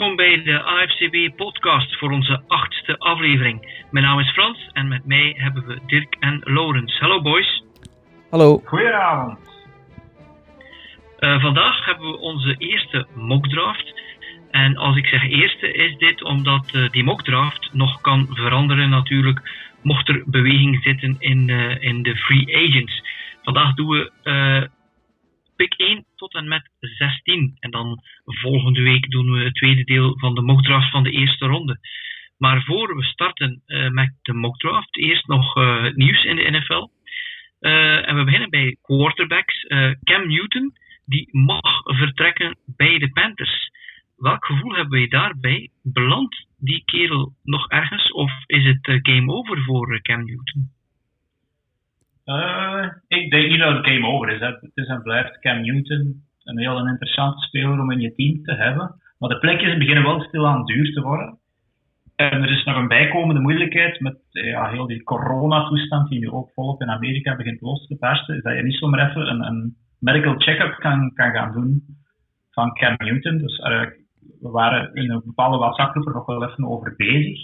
welkom bij de AFCB podcast voor onze achtste aflevering. Mijn naam is Frans en met mij hebben we Dirk en Laurens. Hallo boys. Hallo. Goedenavond. Uh, vandaag hebben we onze eerste mockdraft. En als ik zeg eerste is dit omdat uh, die mockdraft nog kan veranderen natuurlijk mocht er beweging zitten in, uh, in de free agents. Vandaag doen we pick 1 tot en met 16. En dan volgende week doen we het tweede deel van de mockdraft van de eerste ronde. Maar voor we starten uh, met de mockdraft, eerst nog uh, het nieuws in de NFL. Uh, en we beginnen bij quarterbacks. Cam Newton, die mag vertrekken bij de Panthers. Welk gevoel hebben we daarbij? Belandt die kerel nog ergens of is het game over voor Cam Newton? Uh, ik denk niet dat het game over is. Het is en blijft Cam Newton een heel interessante speler om in je team te hebben. Maar de plekjes beginnen wel stilaan duur te worden. En er is nog een bijkomende moeilijkheid met ja, heel die coronatoestand die nu ook volop in Amerika begint los te barsten. Is dat je niet zomaar even een, een medical check-up kan, kan gaan doen van Cam Newton. Dus uh, we waren in een bepaalde WhatsApp-groep er nog wel even over bezig.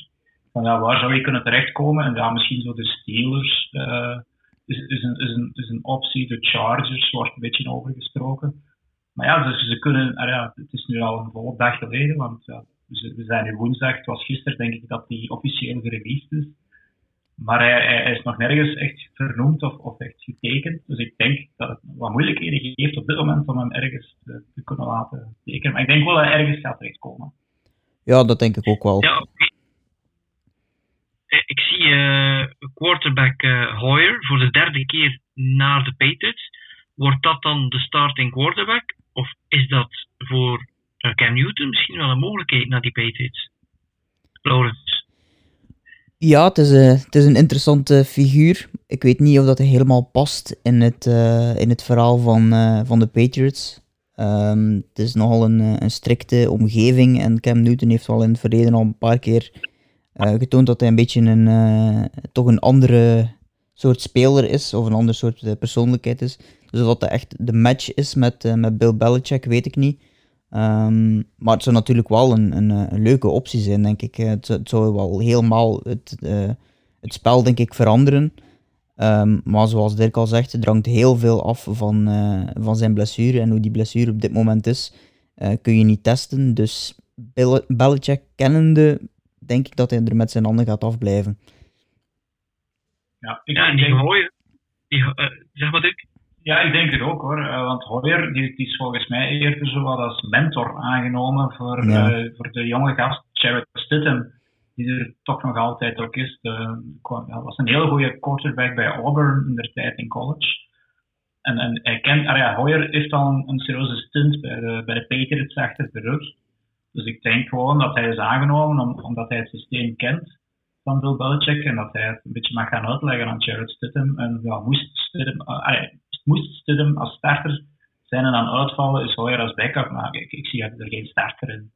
Van ja, waar zou je kunnen terechtkomen? En ja, misschien zo de Steelers. Uh, is, is, een, is, een, is een optie. De Chargers wordt een beetje overgesproken. Maar ja, dus ze kunnen, ah ja, het is nu al een volle dag geleden, want ja, we zijn nu woensdag, het was gisteren denk ik dat die officieel gereleased is. Maar hij, hij, is nog nergens echt vernoemd of, of echt getekend. Dus ik denk dat het wat moeilijkheden geeft op dit moment om hem ergens te, te kunnen laten tekenen. Maar ik denk wel dat hij ergens gaat terechtkomen. Ja, dat denk ik ook wel. Ja, ik zie uh, quarterback uh, Hoyer voor de derde keer naar de Patriots. Wordt dat dan de starting quarterback? Of is dat voor Cam Newton misschien wel een mogelijkheid naar die Patriots? Lawrence. Ja, het is, uh, het is een interessante figuur. Ik weet niet of dat helemaal past in het, in het verhaal van, van de Patriots. Um, het is nogal een, een strikte omgeving en Cam Newton heeft wel in het verleden al een paar keer getoond dat hij een beetje een, toch een andere soort speler is of een ander soort persoonlijkheid is. Dus of dat echt de match is met, met Bill Belichick, weet ik niet. Um, maar het zou natuurlijk wel een, een, een, leuke optie zijn, denk ik. Het, zou wel helemaal het, het spel, denk ik, veranderen. Um, maar zoals Dirk al zegt, het drangt heel veel af van, van zijn blessure. En hoe die blessure op dit moment is, kun je niet testen. Dus Bill Belichick kennende, denk ik dat hij er met zijn handen gaat afblijven. Ja, ik ja en die mooie, die, zeg maar Dirk. Ja, ik denk het ook hoor. Uh, want Hoyer die, die, is volgens mij eerder zo wat als mentor aangenomen voor, ja. uh, voor de jonge gast Jared Stidham, die er toch nog altijd ook is. De, ja, was een hele goede quarterback bij Auburn in der tijd in college. En, en hij kent, ah ja, Hoyer heeft al een, een serieuze stunt bij de, bij de Patriots achter de rug. Dus ik denk gewoon dat hij is aangenomen om, omdat hij het systeem kent van Bill Belichick en dat hij het een beetje mag gaan uitleggen aan Jared Stidham. En ja, moest Stidham, uh, moest Stidham als starter zijn en dan uitvallen, is Hoyer als backup. Maar ik, ik zie er geen starter in.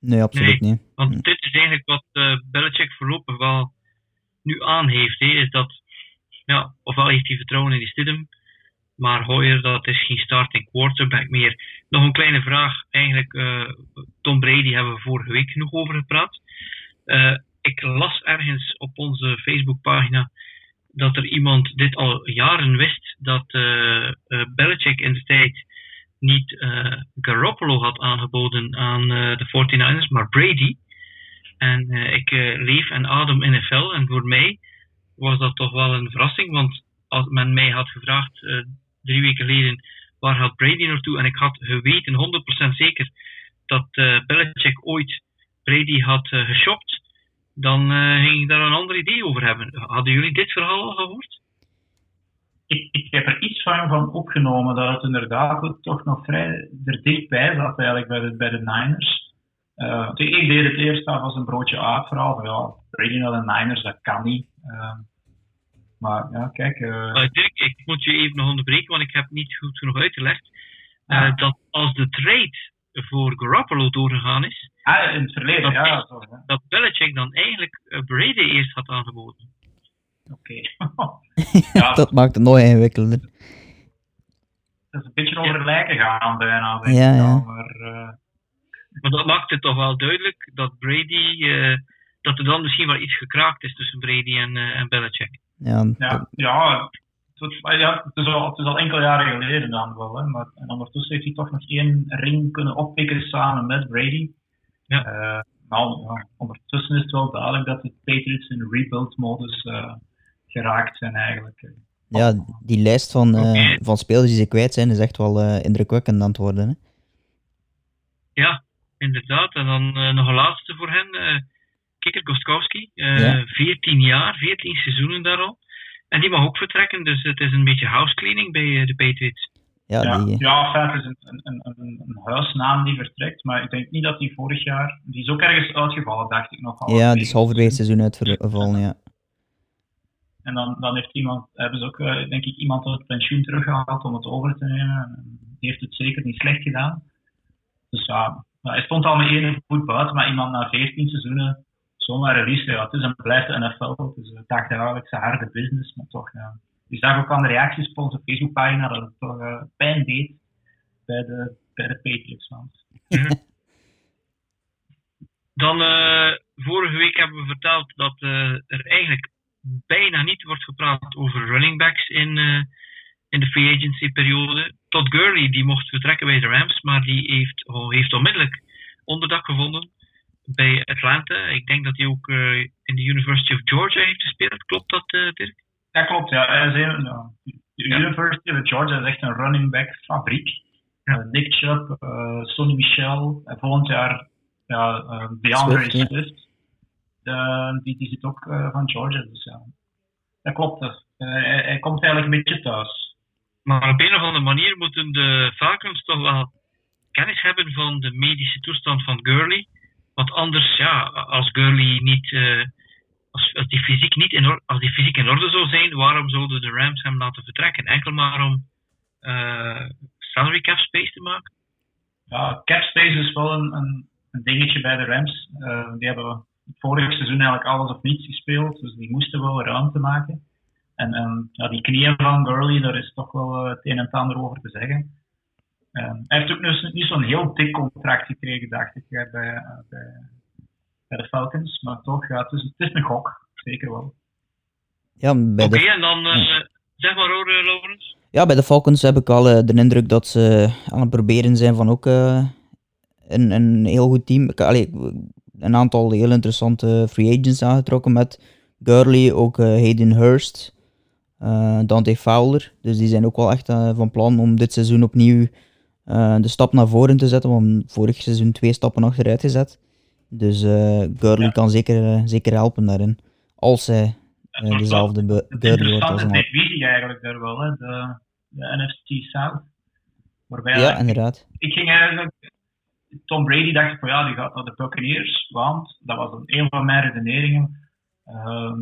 Nee, absoluut nee, niet. Want dit is eigenlijk wat uh, Belichick voorlopig wel nu aan heeft. He, is dat, ja, ofwel heeft hij vertrouwen in die Stidham, maar Hoyer, dat is geen starting quarterback meer. Nog een kleine vraag. Eigenlijk, uh, Tom Brady hebben we vorige week genoeg over gepraat. Uh, ik las ergens op onze Facebookpagina dat er iemand dit al jaren wist, dat uh, Belichick in de tijd niet uh, Garoppolo had aangeboden aan de 49ers, maar Brady. En ik leef en adem NFL en voor mij was dat toch wel een verrassing, want als men mij had gevraagd drie weken geleden waar gaat Brady naartoe en ik had geweten, 100% zeker, dat Belichick ooit Brady had geshopt, dan uh, ging ik daar een ander idee over hebben. Hadden jullie dit verhaal al gehoord? Ik, ik heb er iets van, van opgenomen dat het inderdaad toch nog vrij er dichtbij zat eigenlijk bij de, bij de Niners. Uh, ik deed het eerst af als een broodje aap verhaal. Ja, Brady naar de Niners, dat kan niet. Maar ja, kijk. Uh... Dirk, ik moet je even nog onderbreken, want ik heb niet goed genoeg uitgelegd. Ah. Dat als de trade voor Garoppolo doorgegaan is. Ah, in het verleden, dat, ja. Zo, ja. Dat Belichick dan eigenlijk Brady eerst had aangeboden. Oké. Okay. ja. dat maakt het nog ingewikkelder. Dat is een beetje over lijken gaan bijna, denk ja. Ja. Maar, uh, Maar dat maakt het toch wel duidelijk dat Brady, uh, dat er dan misschien wel iets gekraakt is tussen Brady en, uh, en Belichick. Ja, ja, ja, het, ja het, is al, het is al enkele jaren geleden dan wel. Hè, maar en ondertussen heeft hij toch nog één ring kunnen oppikken samen met Brady. Ja. Uh, maar ondertussen is het wel duidelijk dat de Patriots in rebuild-modus geraakt zijn eigenlijk. Ja, die lijst van, uh, van spelers die ze kwijt zijn is echt wel uh, indrukwekkend aan het worden. Hè? Ja, inderdaad. En dan uh, nog een laatste voor hen. Kikker Gostkowski. Ja. 14 jaar, 14 seizoenen daar al. En die mag ook vertrekken, dus het is een beetje housecleaning bij de Patriots. Ja, Ja, die, ja het is een, een, een, een huisnaam die vertrekt, maar ik denk niet dat die vorig jaar... Die is ook ergens uitgevallen, dacht ik nog. ja, die is halverwege het seizoen uitgevallen, ja. En dan, dan heeft iemand, hebben ze ook, uh, denk ik, iemand uit het pensioen teruggehaald om het over te nemen. En die heeft het zeker niet slecht gedaan. Dus ja, hij stond al met één voet buiten, maar iemand na 14 seizoenen zomaar release. Het is en blijft de NFL. Het is een dagdagelijkse harde business, maar toch, ja. Je ook aan de reacties op onze Facebookpagina dat het toch uh, pijn deed bij de, bij de Patriots. Dan, uh, vorige week hebben we verteld dat er eigenlijk bijna niet wordt gepraat over running backs in, in de free agency periode. Todd Gurley die mocht vertrekken bij de Rams, maar die heeft, oh, heeft onmiddellijk onderdak gevonden bij Atlanta. Ik denk dat hij ook uh, in de University of Georgia heeft gespeeld. Klopt dat, uh, Dirk? Ja, klopt. Ja. De. University of Georgia is echt een running back fabriek. Ja. Nick Chubb, Sonny Michel en volgend jaar ja, DeAndre Swift, Swift. Die, die zit ook uh, van Georgia, dus ja. Dat klopt. Uh, hij, hij, komt eigenlijk een beetje thuis. Maar op een of andere manier moeten de Falcons toch wel kennis hebben van de medische toestand van Gurley. Want anders, ja, als Gurley niet, als, als, die fysiek niet in orde, als die fysiek in orde zou zijn, waarom zouden de Rams hem laten vertrekken? Enkel maar om salary cap space te maken? Ja, cap space is wel een, een, dingetje bij de Rams. die hebben vorig seizoen eigenlijk alles of niets gespeeld, dus die moesten wel ruimte maken. En, en ja, die knieën van Gurley, daar is toch wel het een en het ander over te zeggen. Um, hij heeft ook dus niet zo'n heel dik contract gekregen, dacht ik, bij, bij, bij de Falcons. Maar toch, ja, het, is, het is een gok, zeker wel. Ja, bij Oké, de, en dan uh, zeg maar hoor, uh, ja, bij de Falcons heb ik al uh, de indruk dat ze aan het proberen zijn van ook een, een heel goed team. Ik, allee, een aantal heel interessante free agents aangetrokken met Gurley, ook uh, Hayden Hurst, uh, Dante Fowler. Dus die zijn ook wel echt uh, van plan om dit seizoen opnieuw de stap naar voren te zetten, want vorig seizoen twee stappen achteruit gezet. Dus Gurley Ja. kan zeker, zeker helpen daarin, als hij Het wordt dezelfde een Gurley wordt als interessante een divisie eigenlijk daar wel, hè, de, de NFC South. Waarbij Ja, inderdaad. ik ging eigenlijk. Tom Brady dacht ik van ja, die gaat naar de Buccaneers, want dat was een, een van mijn redeneringen. Ehm,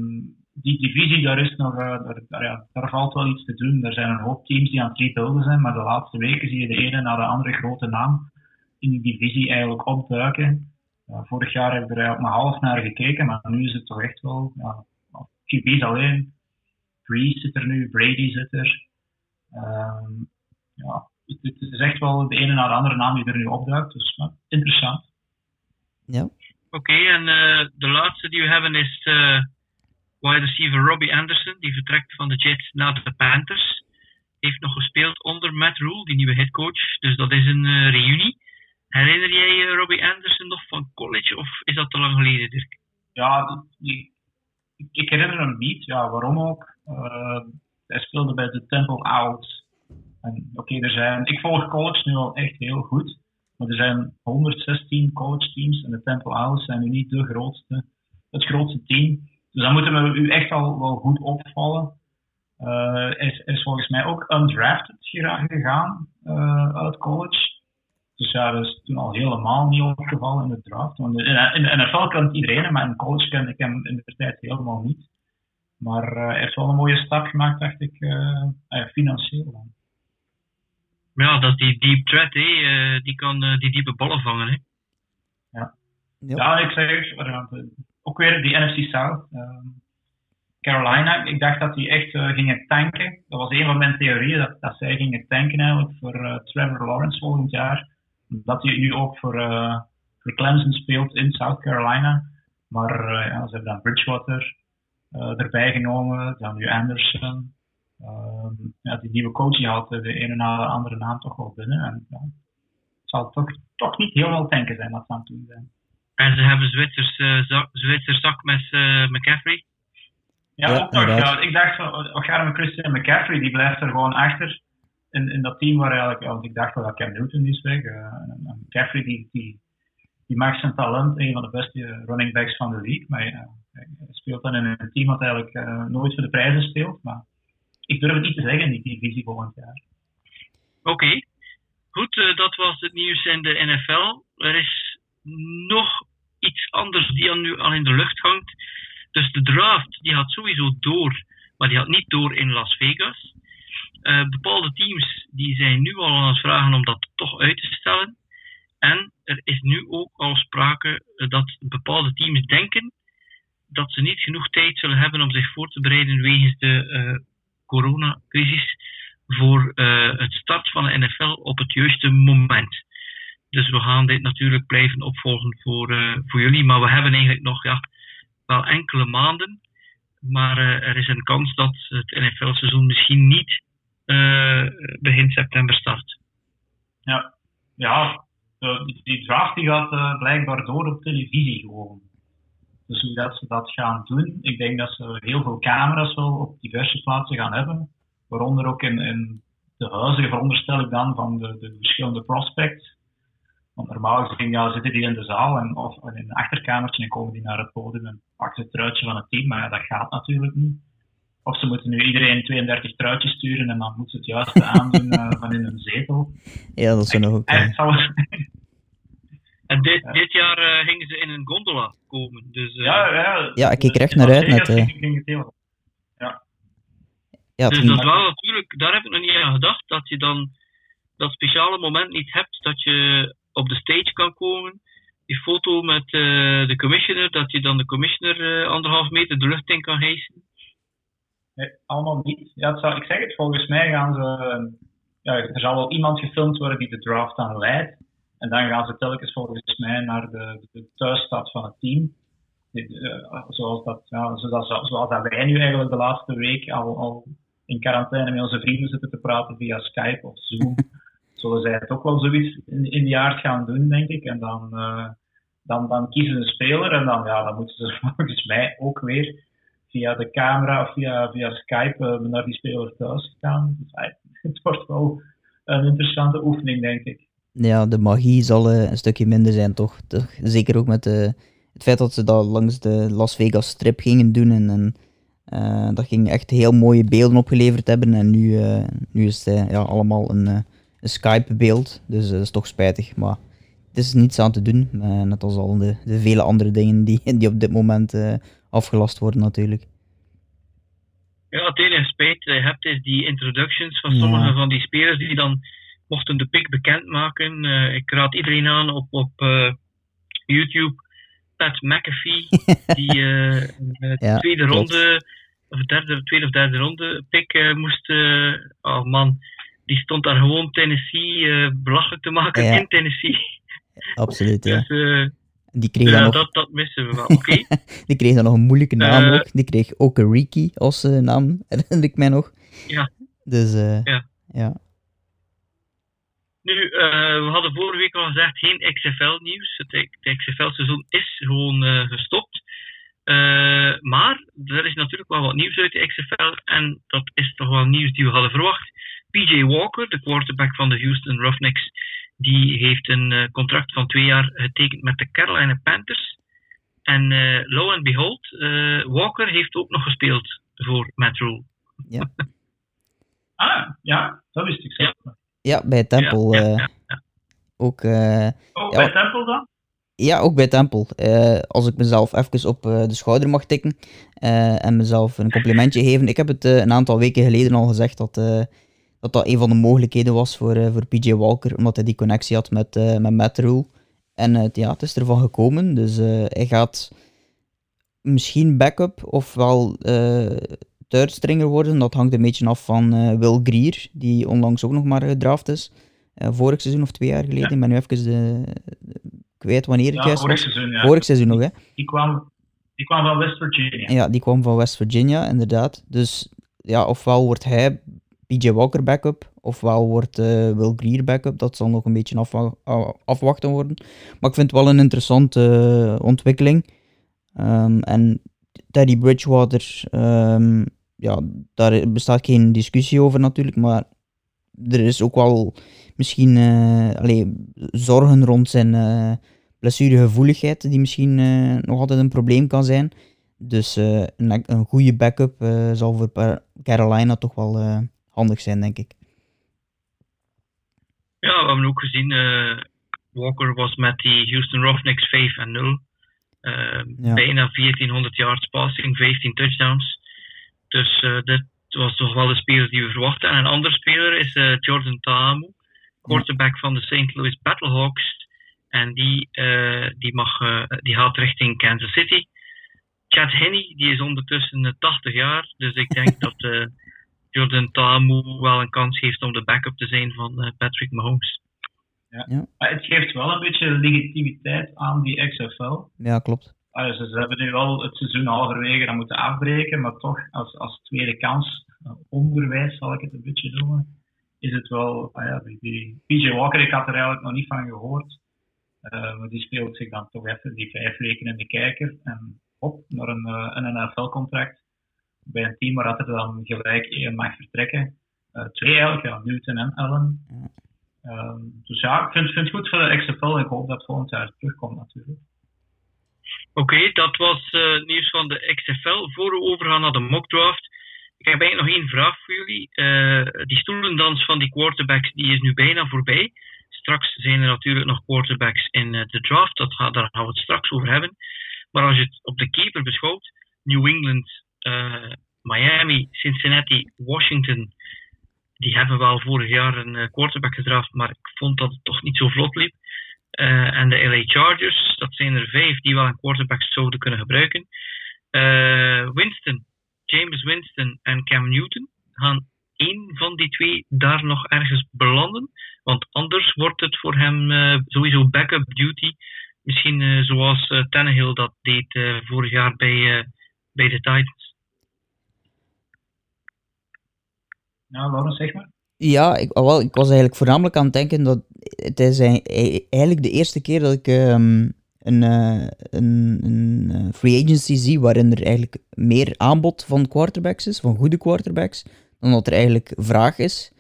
die divisie, daar, is nog, eh, daar, daar, ja, daar valt wel iets te doen. Er zijn een hoop teams die aan het rebuilden zijn, maar de laatste weken zie je de ene na de andere grote naam in die divisie eigenlijk opduiken. Ja, vorig jaar heb ik er eigenlijk maar half naar gekeken, maar nu is het toch echt wel. Ja, QB's alleen. Breeze zit er nu, Brady zit er. Ehm, ja, het, het is echt wel de ene na de andere naam die er nu opduikt. Dus interessant. Ja. Oké, en uh, de laatste die we hebben is uh, wide receiver Robbie Anderson. Die vertrekt van de Jets naar de Panthers. Heeft nog gespeeld onder Matt Rule, die nieuwe headcoach. Dus dat is een uh, reunie. Herinner jij Robbie Anderson nog van college of is dat te lang geleden, Dirk? Ja, ik, ik, herinner hem niet. Ja, waarom ook? hij speelde bij de Temple Owls. Oké, zijn. Ik volg college nu al echt heel goed. Maar er zijn 116 college teams en de Temple Owls zijn nu niet de grootste, het grootste team. Dus dan moeten we u echt al wel goed opvallen. Uh, is, is volgens mij ook undrafted gegaan uh, uit college. Dus ja, dat is toen al helemaal niet opgevallen in de draft. Want in, in de NFL kent iedereen, maar in college kende ik hem in de tijd helemaal niet. Maar uh, hij heeft wel een mooie stap gemaakt, dacht ik, financieel dan. Ja, dat is die deep threat, hè. Uh, die kan uh, die diepe ballen vangen. Hè. Ja. ja. ja, ik zeg ook weer die NFC South. Uh, Carolina, ik dacht dat die echt uh, gingen tanken. Dat was een van mijn theorieën, dat, dat zij gingen tanken eigenlijk voor uh, Trevor Lawrence volgend jaar. Dat die nu ook voor, de Clemson speelt in South Carolina. Maar ja, ze hebben dan Bridgewater erbij genomen, dan nu Anderson. Ehm, ja, die nieuwe coach die had de ene na de andere naam toch wel binnen. En, ja, het zal toch, toch niet helemaal denken zijn dat ze aan het doen zijn. En ze hebben Zwitsers, uh, zak, Zwitser zak met uh, McCaffrey. Ja, ja ook nog. Ja, ik dacht van, met Christian McCaffrey, die blijft er gewoon achter. In, in dat team waar eigenlijk, want ik dacht wel dat Cam Newton is weg. Uh, McCaffrey, die, die, die maakt zijn talent een van de beste running backs van de league. Maar hij speelt dan in een team dat eigenlijk nooit voor de prijzen speelt. Maar ik durf het niet te zeggen in die divisie volgend jaar. Oké. Goed, dat was het nieuws in de NFL. Er is nog iets anders die nu al in de lucht hangt. Dus de draft die gaat sowieso door, maar die gaat niet door in Las Vegas. Uh, bepaalde teams die zijn nu al aan het vragen om dat toch uit te stellen. En er is nu ook al sprake dat bepaalde teams denken dat ze niet genoeg tijd zullen hebben om zich voor te bereiden wegens de uh, coronacrisis voor het start van de NFL op het juiste moment. Dus we gaan dit natuurlijk blijven opvolgen voor, uh, voor jullie. Maar we hebben eigenlijk nog ja, wel enkele maanden. Maar uh, er is een kans dat het NFL-seizoen misschien niet uh, begin september start. Ja, ja die, draft gaat blijkbaar door op televisie gewoon. Dus hoe dat ze dat gaan doen, ik denk dat ze heel veel camera's wel op diverse plaatsen gaan hebben. Waaronder ook in, in de huizen, veronderstel ik dan, van de, de verschillende prospects. Want normaal gezien ja, zitten die in de zaal en, of in een achterkamertje en komen die naar het podium en pakken het truitje van het team. Maar ja, dat gaat natuurlijk niet. Of ze moeten nu iedereen 32 truitjes sturen en dan moeten ze het juiste aandoen uh, van in een zetel. Ja, dat zou nog ook. En, en dit, dit jaar uh, gingen ze in een gondola komen. Dus, uh, ja, ja, ja, ik kijk er echt naar uit net. Ja. Ja, dus dat is wel natuurlijk, daar heb ik nog niet aan gedacht, dat je dan dat speciale moment niet hebt dat je op de stage kan komen. Die foto met uh, de commissioner, dat je dan de commissioner uh, anderhalf meter de lucht in kan hijsen. Nee, allemaal niet. Ja, ik zeg het, volgens mij gaan ze. Ja, er zal wel iemand gefilmd worden die de draft aan leidt. En dan gaan ze telkens volgens mij naar de, de thuisstad van het team. Uh, zoals, dat, ja, zoals, zoals dat wij nu eigenlijk de laatste week al, al in quarantaine met onze vrienden zitten te praten via Skype of Zoom. Zullen zij het ook wel zoiets in, in die aard gaan doen, denk ik. En dan, uh, dan, dan kiezen ze een speler en dan, ja, dan moeten ze volgens mij ook weer via de camera of via, via Skype uh, naar die speler thuis gaan. Dus, uh, het wordt wel een interessante oefening, denk ik. Ja, de magie zal een stukje minder zijn, toch? toch? Zeker ook met de, het feit dat ze dat langs de Las Vegas strip gingen doen en, en dat ging echt heel mooie beelden opgeleverd hebben. En nu, nu is het ja, allemaal een een Skype-beeld. Dus dat is toch spijtig. Maar het is niets aan te doen. Uh, net als al de, de, vele andere dingen die, die op dit moment uh, afgelast worden natuurlijk. Ja, het enige spijt dat je hebt is die introductions van sommige ja. van die spelers die dan mochten de pick bekendmaken. Uh, ik raad iedereen aan op, op YouTube. Pat McAfee, die de ja, tweede klopt. ronde, of derde, tweede of derde ronde pick moest. oh man, die stond daar gewoon Tennessee uh, belachelijk te maken ja. in Tennessee. Absoluut, ja. Dus, uh, die kreeg ja, nog... dat, dat missen we wel. Oké. Okay. die kreeg dan nog een moeilijke naam uh, ook. Die kreeg ook een Ricky als naam, herinner ik mij nog. Ja. Dus, ja. ja. Nu, we hadden vorige week al gezegd, geen XFL-nieuws. Het, het XFL-seizoen is gewoon gestopt. maar er is natuurlijk wel wat nieuws uit de XFL. En dat is toch wel nieuws die we hadden verwacht. PJ Walker, de quarterback van de Houston Roughnecks, die heeft een uh, contract van twee jaar getekend met de Carolina Panthers. En uh, lo and behold, uh, Walker heeft ook nog gespeeld voor Matt Rule. Ja. ah, ja, dat wist ik zelf. Ja, ja bij Temple. Ja, ja, ja, ook. oh, bij Temple dan? Ja, ook bij Temple. als ik mezelf even op de schouder mag tikken en mezelf een complimentje geven. Ik heb het een aantal weken geleden al gezegd dat dat dat een van de mogelijkheden was voor, uh, voor PJ Walker, omdat hij die connectie had met, uh, met Matt Rule. En uh, ja, het is ervan gekomen, dus hij gaat misschien backup of wel third stringer worden. Dat hangt een beetje af van Will Grier, die onlangs ook nog maar gedraft is. vorig seizoen of twee jaar geleden. Ja. Ik ben nu even de, kwijt wanneer het Ja, juist vorig was. seizoen, ja. Vorig seizoen nog, hè? Die kwam, die kwam van West Virginia. Ja, die kwam van West Virginia, inderdaad. Dus ja, ofwel wordt hij PJ Walker backup, ofwel wordt eh, Will Greer backup. Dat zal nog een beetje afwachten worden. Maar ik vind het wel een interessante eh, ontwikkeling. Ehm, en Teddy Bridgewater, ehm, ja, daar bestaat geen discussie over natuurlijk, maar er is ook wel misschien allee, zorgen rond zijn eh, blessuregevoeligheid, die misschien nog altijd een probleem kan zijn. Dus een, een goede backup zal voor Carolina toch wel handig zijn, denk ik. Ja, we hebben ook gezien, eh, Walker was met die Houston Roughnecks 5 en 0. Eh, Ja. Bijna 1400 yards passing, 15 touchdowns. Dus eh dit was toch wel de speler die we verwachten. En een andere speler is eh, Jordan Ta'amu, quarterback van de St. Louis Battlehawks. En die, eh, die, mag, eh, die gaat richting Kansas City. Chad Henney, die is ondertussen eh, 80 jaar. Dus ik denk dat eh, Jordan Ta'amu wel een kans heeft om de backup te zijn van eh, Patrick Mahomes. Maar het geeft wel een beetje legitimiteit aan die XFL. Ja, klopt. Ah, ze, ze hebben nu wel het seizoen halverwege dan moeten afbreken, maar toch als, als tweede kans, eh, onderwijs zal ik het een beetje noemen, is het wel, ah ja, die, die PJ Walker, ik had er eigenlijk nog niet van gehoord, Eh, maar die speelt zich dan toch even die vijf weken in de kijker en op naar een, een NFL-contract bij een team waar dat er dan gelijk één mag vertrekken. Eh, twee eigenlijk, ja, Newton en Allen. Ehm, dus ja, ik vind, het goed voor de XFL ik hoop dat het volgend jaar terugkomt natuurlijk. Oké, dat was het nieuws van de XFL. Voor we overgaan naar de mock draft. Ik heb eigenlijk nog één vraag voor jullie. Eh, die stoelendans van die quarterbacks die is nu bijna voorbij. Straks zijn er natuurlijk nog quarterbacks in de draft. Dat daar gaan we het straks over hebben. Maar als je het op de keeper beschouwt, New England, Miami, Cincinnati, Washington, die hebben wel vorig jaar een eh, quarterback gedraft, maar ik vond dat het toch niet zo vlot liep. Eh, en de LA Chargers, dat zijn er vijf die wel een quarterback zouden kunnen gebruiken. Eh, Winston, James Winston en Cam Newton gaan één van die twee daar nog ergens belanden. Want anders wordt het voor hem eh, sowieso backup duty. Misschien eh, zoals eh, Tannehill dat deed eh, vorig jaar bij, eh, bij de Titans. Laurens, zeg maar. Ja, ik, ah, wel, ik was eigenlijk voornamelijk aan het denken dat het is ei- ei- eigenlijk de eerste keer dat ik ehm, een, eh, een, een eh, free agency zie waarin er eigenlijk meer aanbod van quarterbacks is, van goede quarterbacks, dan dat er eigenlijk vraag is.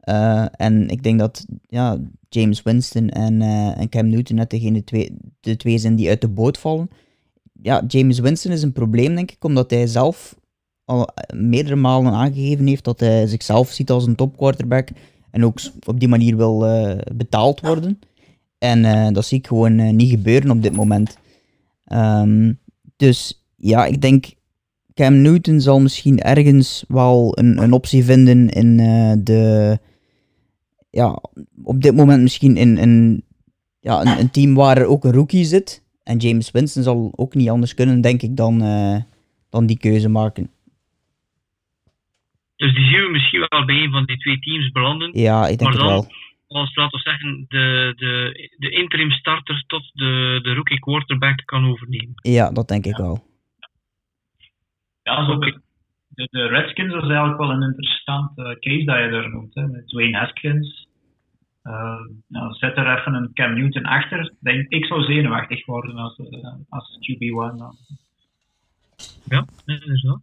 Eh, en ik denk dat ja, James Winston en, en Cam Newton net degene twee, de twee zijn die uit de boot vallen. Ja, James Winston is een probleem, denk ik, omdat hij zelf al meerdere malen aangegeven heeft dat hij zichzelf ziet als een topquarterback en ook op die manier wil eh, betaald worden. En eh, dat zie ik gewoon eh, niet gebeuren op dit moment. Ehm, dus ja, ik denk Cam Newton zal misschien ergens wel een, een optie vinden in eh, de. Ja, op dit moment misschien in, ja, een, team waar er ook een rookie zit. En James Winston zal ook niet anders kunnen, denk ik, dan, eh, dan die keuze maken. Dus die zien we misschien wel bij een van die twee teams belanden. Ja, ik denk Maar het dan- wel. Als, laten we zeggen, de, de, de interim starter tot de, de rookie quarterback kan overnemen. Ja, dat denk ik wel. Ja, zo Oké. de, de, de Redskins is eigenlijk wel een interessante case dat je daar noemt. Hè, met Dwayne Haskins. Eh, nou, zet er even een Cam Newton achter. Denk, ik zou zenuwachtig worden als, eh, als QB1. dan. Ja, inderdaad.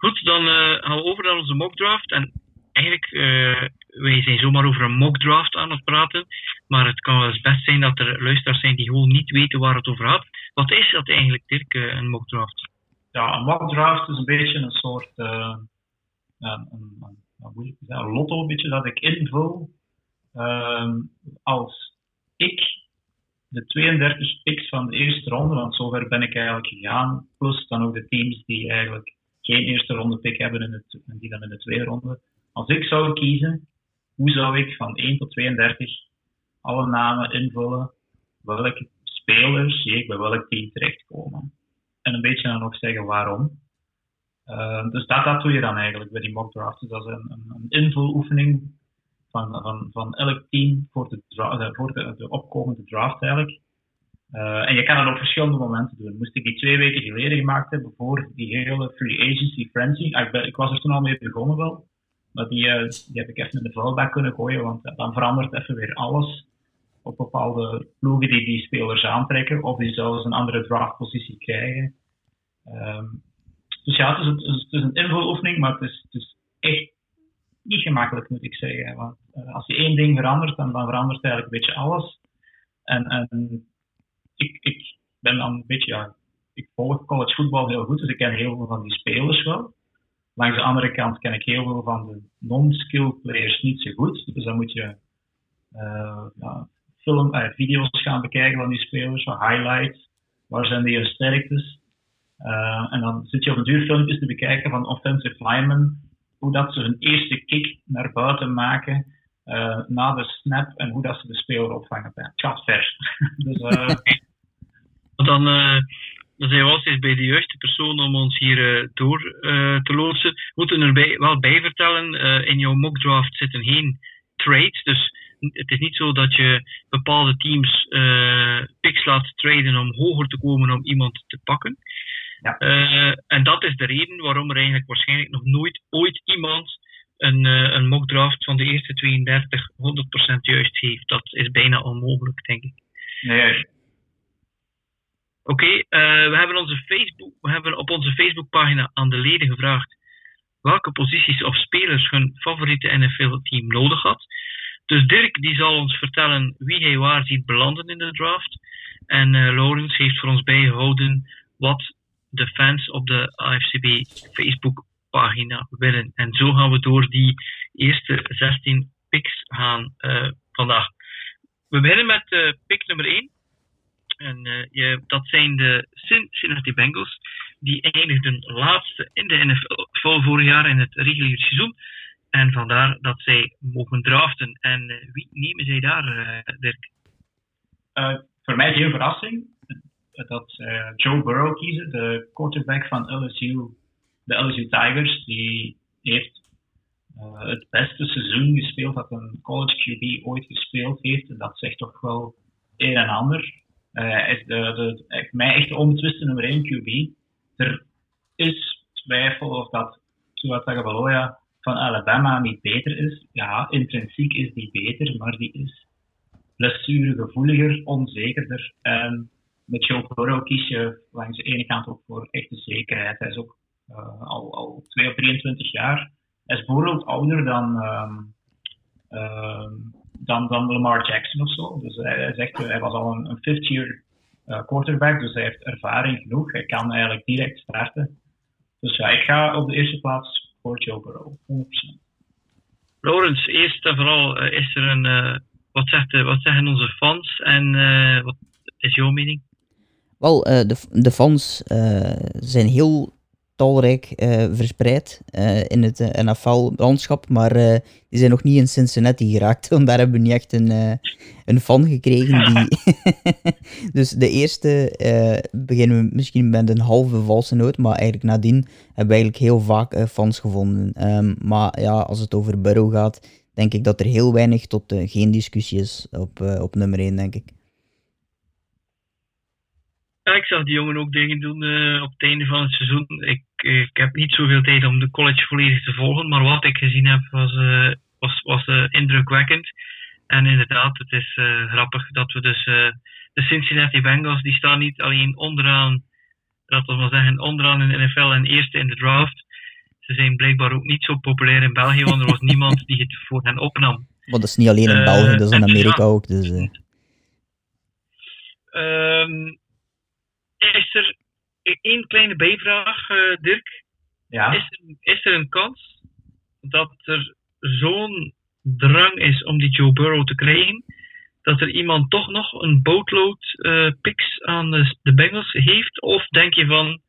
Goed, dan eh, gaan we over naar onze mock draft. En eigenlijk, eh wij zijn zomaar over een mock draft aan het praten. Maar het kan wel eens best zijn dat er luisteraars zijn die gewoon niet weten waar het over gaat. Wat is dat eigenlijk, Dirk, eh, een mock draft? Ja, een mock draft is een beetje een soort een, een, lotto beetje dat ik invul. Ehm, als ik de 32 picks van de eerste ronde, want zover ben ik eigenlijk gegaan, plus dan ook de teams die eigenlijk geen eerste ronde pick hebben in en die dan in de tweede ronde. Als ik zou kiezen, hoe zou ik van 1 tot 32 alle namen invullen, welke spelers zie ik bij welk team terechtkomen? En een beetje dan ook zeggen waarom. Uh, dus dat, dat doe je dan eigenlijk bij die mock draft. Dus dat is een, een, een invuloefening van, van, van elk team voor de, dra- voor de opkomende draft eigenlijk. Uh, en je kan dat op verschillende momenten doen. Moest ik die twee weken geleden gemaakt hebben voor die hele free agency frenzy. Ah, ik, ik was er toen al mee begonnen wel. Maar die, uh, die heb ik even in de vuilbak kunnen gooien, want dan verandert even weer alles op bepaalde ploegen die die spelers aantrekken, of die zelfs een andere draftpositie krijgen. Um, dus ja, het is, het is een invuloefening, maar het is, echt niet gemakkelijk, moet ik zeggen. Want als je één ding verandert, dan, dan verandert eigenlijk een beetje alles. En, en ik, ik ben dan een beetje, ja, ik volg college voetbal heel goed, dus ik ken heel veel van die spelers wel. Langs de andere kant ken ik heel veel van de non-skill players niet zo goed. Dus dan moet je uh, ja, uh, video's gaan bekijken van die spelers, van highlights, waar zijn die sterktes. Uh, en dan zit je op een duur filmpjes te bekijken van offensive linemen, hoe dat ze hun eerste kick naar buiten maken na de snap en hoe dat ze de speler opvangen. Het gaat vers. dus. dan, dan zijn we altijd bij de juiste persoon om ons hier door te loodsen. We moeten er wel bij vertellen, in jouw mockdraft zitten geen trades, dus het is niet zo dat je bepaalde teams uh, picks laat traden om hoger te komen om iemand te pakken. Ja. Uh, en dat is de reden waarom er eigenlijk waarschijnlijk nog nooit ooit iemand een, uh, een mockdraft van de eerste 32 100% juist heeft. Dat is bijna onmogelijk, denk ik. Nee. Oké, okay, we hebben onze Facebook, we hebben op onze Facebookpagina aan de leden gevraagd welke posities of spelers hun favoriete NFL-team nodig had. Dus Dirk die zal ons vertellen wie hij waar ziet belanden in de draft. En uh, Laurens heeft voor ons bijgehouden wat de fans op de AFCB Facebook pagina willen. En zo gaan we door die eerste 16 picks gaan uh, vandaag. We beginnen met uh, pick nummer 1. En je, dat zijn de Cincinnati Bengals. Die eindigden laatste in de NFL vorig jaar in het reguliere seizoen. En vandaar dat zij mogen draften. En uh, wie nemen zij daar, uh, Dirk? Voor mij geen verrassing dat Joe Burrow kiezen, de quarterback van LSU, de LSU Tigers. Die heeft het beste seizoen gespeeld dat een college QB ooit gespeeld heeft. En dat zegt toch wel een en ander. Hij is de, de, mij echt onbetwiste nummer 1 QB. Er is twijfel of dat Tua Tagovailoa van Alabama niet beter is. Ja, intrinsiek is die beter, maar die is blessuregevoeliger, onzekerder. En met Joe Burrow kies je langs de ene kant ook voor echte zekerheid. Hij is ook uh, al, al 2 of 23 jaar. Hij is bijvoorbeeld ouder dan, um, um, dan, dan Lamar Jackson of zo. Dus hij, hij zegt, hij was al een, een fifth year uh, quarterback, dus hij heeft ervaring genoeg. Hij kan eigenlijk direct starten. Dus ja, ik ga op de eerste plaats voor Joe Burrow, 100%. Laurens, eerst en vooral uh, is er een. Uh, wat, zegt, uh, wat zeggen onze fans en wat is jouw mening? Wel, de, de fans zijn heel talrijk uh, verspreid uh, in het eh, NFL-landschap, maar die zijn nog niet in Cincinnati geraakt, want daar hebben we niet echt een, een fan gekregen. Die dus de eerste beginnen we misschien met een halve valse noot, maar eigenlijk nadien hebben we eigenlijk heel vaak fans gevonden. Um, maar ja, als het over Burrow gaat, denk ik dat er heel weinig tot geen discussie is op, op nummer 1, denk ik. Ja, ik zag die jongen ook dingen doen uh, op het einde van het seizoen. Ik, ik heb niet zoveel tijd om de college volledig te volgen, maar wat ik gezien heb was, uh, was, was uh, indrukwekkend. En inderdaad, het is grappig dat we dus de Cincinnati Bengals, die staan niet alleen onderaan, dat we maar zeggen, onderaan in de NFL en eerste in de draft. Ze zijn blijkbaar ook niet zo populair in België, want er was niemand die het voor hen opnam. Maar dat is niet alleen in België, dat is in Amerika ook. Dus, um, is er één kleine bijvraag, uh, Dirk. Ja. Is, er, is er een kans dat er zo'n drang is om die Joe Burrow te krijgen, dat er iemand toch nog een bootload uh, picks aan de, de, Bengals heeft? Of denk je van,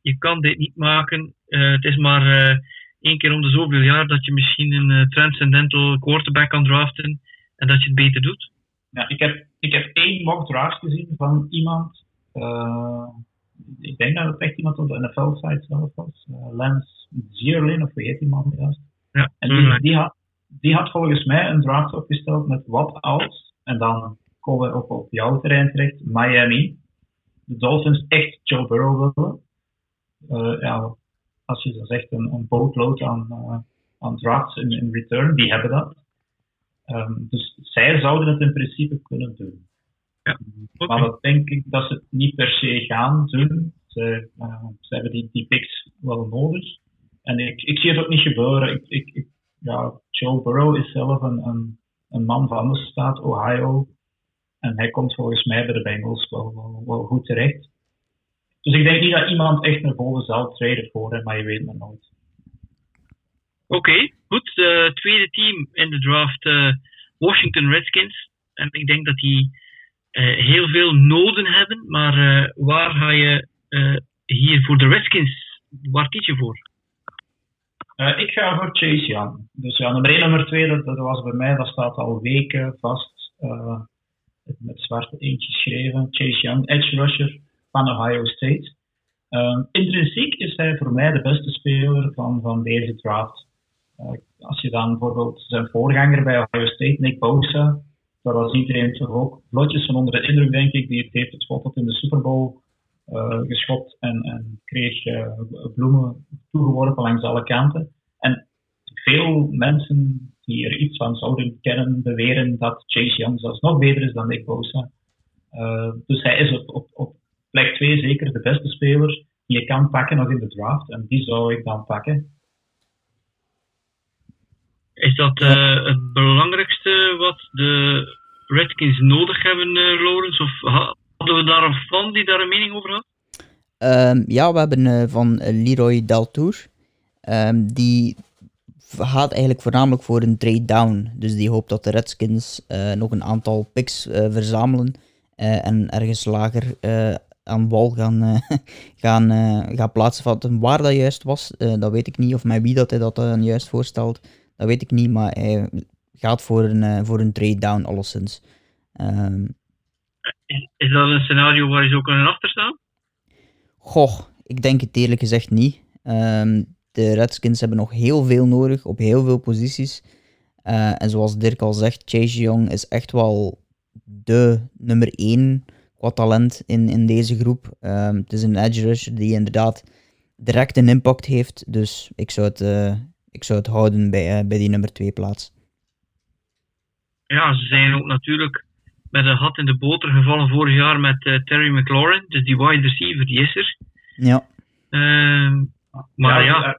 je kan dit niet maken, uh, het is maar één keer om de zoveel jaar dat je misschien een transcendental quarterback kan draften en dat je het beter doet? Ja, ik heb, ik heb één mock draft gezien van iemand uh, ik denk dat het echt iemand op de NFL-site zelf was. Uh, Lance Zierlin, of wie heet die man juist? Ja, en die, die, had, die had volgens mij een draft opgesteld met wat als, en dan komen we op, op jouw terrein terecht. Miami. De Dolphins echt Joe Burrow willen. Uh, ja, als je dan zegt een, een boatload aan, uh, aan drafts in, in, return, die hebben dat. Um, dus zij zouden het in principe kunnen doen. Ja. Maar dat denk ik dat ze het niet per se gaan doen. Ze, uh, ze hebben die, die picks wel nodig. En ik, ik zie het ook niet gebeuren. Ik, ik, ik, ja, Joe Burrow is zelf een, een, een man van de staat Ohio. En hij komt volgens mij bij de Bengals wel, wel, wel goed terecht. Dus ik denk niet dat iemand echt naar boven zal treden voor hem, maar je weet maar nooit. Oké, okay, goed. Uh, tweede team in de draft, uh, Washington Redskins. En ik denk dat die heel veel noden hebben, maar waar ga je hier voor de Redskins, waar kies je voor? Ik ga voor Chase Young. Dus ja, nummer 1 en nummer 2, dat, was bij mij, dat staat al weken vast. Uh, met zwarte eentjes geschreven. Chase Young, edge rusher van Ohio State. Uh, intrinsiek is hij voor mij de beste speler van, van deze draft. als je dan bijvoorbeeld zijn voorganger bij Ohio State, Nick Bosa, daar was iedereen toch ook vlotjes van onder de indruk, denk ik. Die heeft het schot tot in de Super Bowl uh, geschopt en, en kreeg uh, bloemen toegeworpen langs alle kanten. En veel mensen die er iets van zouden kennen, beweren dat Chase Young zelfs nog beter is dan Nick Bosa. Uh, dus hij is op, op, op plek 2 zeker de beste speler die je kan pakken nog in de draft. En die zou ik dan pakken. Is dat uh, het belangrijkste wat de Redskins nodig hebben, uh, Lawrence? Of hadden we daar een fan die daar een mening over had? Um, ja, we hebben uh, van Leroy Deltour. Um, die gaat eigenlijk voornamelijk voor een trade down. Dus die hoopt dat de Redskins uh, nog een aantal picks uh, verzamelen uh, en ergens lager aan wal gaan, gaan, gaan plaatsen. Waar dat juist was, dat weet ik niet. Of met wie dat hij dat dan juist voorstelt, dat weet ik niet. Maar hij gaat voor een, voor een trade down alleszins. Um, is, is dat een scenario waar je zo kunnen achterstaan? Goh, ik denk het eerlijk gezegd niet. Um, de Redskins hebben nog heel veel nodig op heel veel posities. Uh, en zoals Dirk al zegt, Chase Young is echt wel de nummer 1 qua talent in, in deze groep. Um, het is een edge rusher die inderdaad direct een impact heeft. Dus ik zou het, uh, ik zou het houden bij, uh, bij die nummer 2 plaats. Ja, ze zijn ook natuurlijk met een gat in de boter gevallen vorig jaar met Terry McLaurin. Dus die wide receiver, die is er. Ja. Ehm, maar ja, ja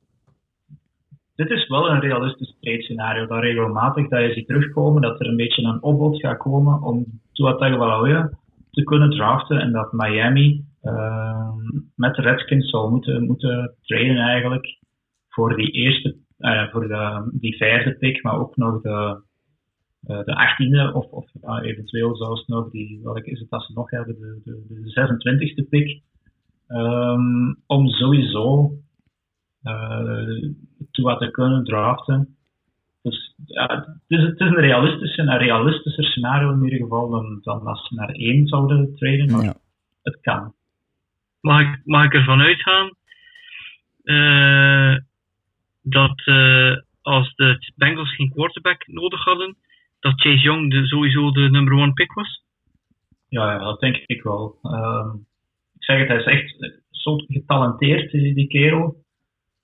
dit is wel een realistisch trade scenario. Dat regelmatig dat je ziet terugkomen, dat er een beetje een opbod gaat komen om Tua Tagovailoa te kunnen draften en dat Miami uh, met de Redskins zal moeten, moeten traden eigenlijk voor die eerste, uh, voor de, die vijfde pick, maar ook nog de, uh, de achttiende of, of eventueel zelfs nog die, welke is het dat ze nog hebben, de, de, de 26e pick. Um, om sowieso uh, toe te kunnen draften. Dus ja, het is, het is een realistische, een realistischer scenario in ieder geval dan, dan als ze naar één zouden treden, maar ja. het kan. Mag ik, mag ik ervan uitgaan uh, dat uh, als de Bengals geen quarterback nodig hadden, dat Chase Young de, sowieso de number one pick was? Ja, ja dat denk ik wel. Uh, ik zeg het, hij is echt zo getalenteerd, die, die kerel.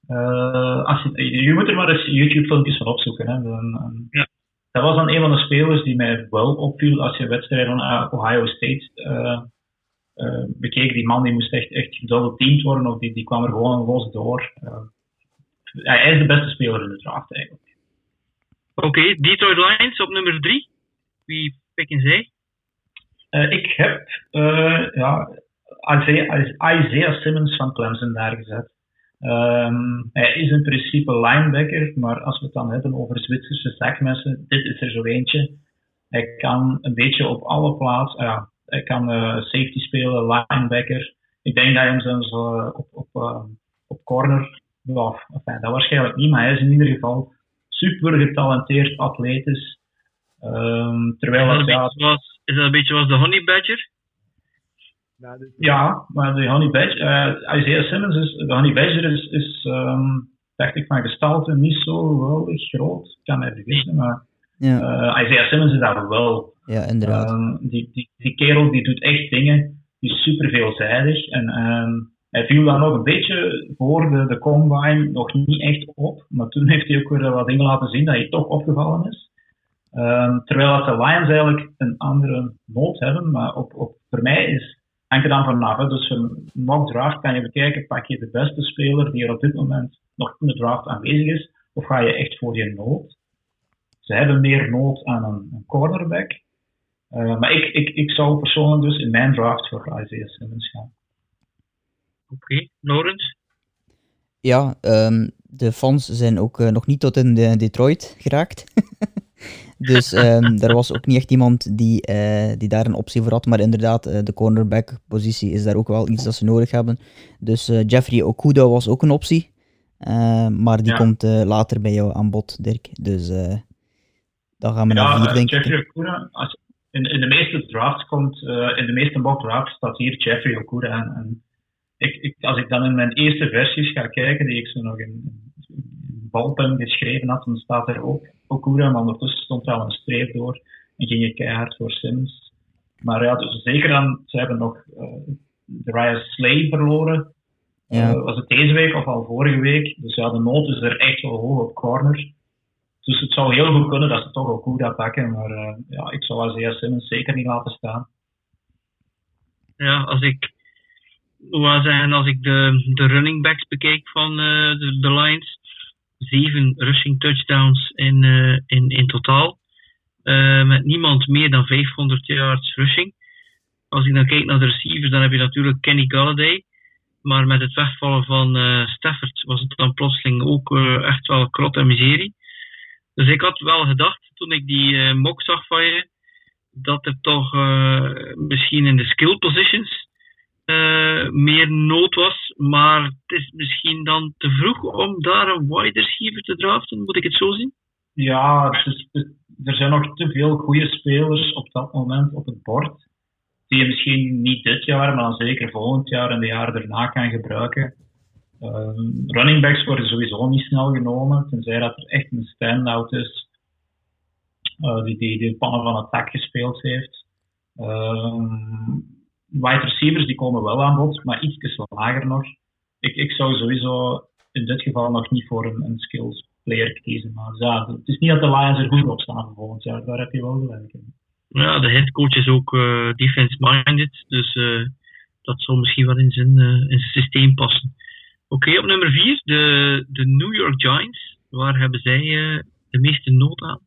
Uh, als je, je moet er maar eens YouTube-filmpjes van opzoeken. Hè. Ja. Dat was dan een van de spelers die mij wel opviel als je wedstrijden van Ohio State uh, uh, bekeek. Die man die moest echt, echt teamed worden of die, die kwam er gewoon los door. Hij is de beste speler in de draft eigenlijk. Oké, okay, Detroit Lions op nummer 3. Wie pikken zij? ik heb ja, Isaiah, Isaiah Simmons van Clemson daar gezet. Um, hij is in principe linebacker, maar als we het dan hebben over Zwitserse zakmessen, dit is er zo eentje. Hij kan een beetje op alle plaatsen, ja, hij kan uh, safety spelen, linebacker. Ik denk dat hij hem zelfs uh, op, op, uh, op corner, ja, enfin, dat waarschijnlijk niet, maar hij is in ieder geval super getalenteerd, atletisch. Um, terwijl is, dat ja, is dat een beetje als de Honey Badger? Ja, maar de Honey Badger, uh, Isaiah Simmons is, de Honey Badger is, is um, dacht ik, van gestalte niet zo geweldig groot. Ik kan me vergissen, maar ja. uh, Isaiah Simmons is daar wel Ja, inderdaad. Ehm, die, die, die kerel die doet echt dingen, die is super veelzijdig. En ehm, hij viel dan nog een beetje voor de, de combine nog niet echt op. Maar toen heeft hij ook weer wat dingen laten zien dat hij toch opgevallen is. Ehm, terwijl dat de Lions eigenlijk een andere nood hebben. Maar op, op, voor mij is er dan vanaf. Dus een mock draft kan je bekijken, pak je de beste speler die er op dit moment nog in de draft aanwezig is, of ga je echt voor je nood? Ze hebben meer nood aan een, een cornerback. Uh, maar ik, ik, ik zou persoonlijk dus in mijn draft voor Isaiah Simmons gaan. Oké, okay. Laurens? Ja, um, de fans zijn ook uh, nog niet tot in de Detroit geraakt. Dus um, er was ook niet echt iemand die, uh, die daar een optie voor had. Maar inderdaad, uh, de cornerback-positie is daar ook wel iets dat ze nodig hebben. Dus Jeffrey Okuda was ook een optie. maar die ja. komt later bij jou aan bod, Dirk. Dus dan gaan we ja, naar vier, denk Jeffrey ik. Okuda, als, in, in de meeste drafts komt, in de meeste mock drafts staat hier Jeffrey Okuda. En ik, ik, als ik dan in mijn eerste versies ga kijken, die ik zo nog in, in balpen geschreven had, dan staat er ook Okura, maar ondertussen stond er al een streep door en ging je keihard voor Sims. Maar ja, dus zeker dan, ze hebben nog uh, de Ryan Slay verloren. Ja. Uh, was het deze week of al vorige week? Dus ja, de nood is er echt wel hoog op corner. Dus het zou heel goed kunnen dat ze toch Okura pakken, maar uh, ja, ik zou Isaiah Simmons zeker niet laten staan. Ja, als ik, hoe zeggen, als ik de, de running backs bekijk van de, de Lions, zeven rushing touchdowns in, uh, in, in totaal. Uh, met niemand meer dan 500 yards rushing. Als ik dan kijk naar de receivers, dan heb je natuurlijk Kenny Galladay. Maar met het wegvallen van uh, Stafford was het dan plotseling ook echt wel krot en miserie. Dus ik had wel gedacht, toen ik die mock zag van je, dat er toch misschien in de skill positions uh, meer nood was. Maar het is misschien dan te vroeg om daar een wide receiver te draften. Moet ik het zo zien? Ja, is, er zijn nog te veel goede spelers op dat moment op het bord. Die je misschien niet dit jaar, maar dan zeker volgend jaar en de jaren daarna kan gebruiken. Uh, running backs worden sowieso niet snel genomen, tenzij dat er echt een stand-out is uh, die, die, de pannen van attack gespeeld heeft. Uh, wide receivers die komen wel aan bod, maar iets lager nog. Ik, ik zou sowieso in dit geval nog niet voor een, een skills player kiezen. Maar ja, het is niet dat de Lions er goed op staan volgend jaar, daar heb je wel gelijk in. Ja, de headcoach is ook uh, defense-minded, dus uh, dat zal misschien wel in zijn, uh, in zijn systeem passen. Oké, okay, op nummer 4, de, de New York Giants. Waar hebben zij de meeste nood aan?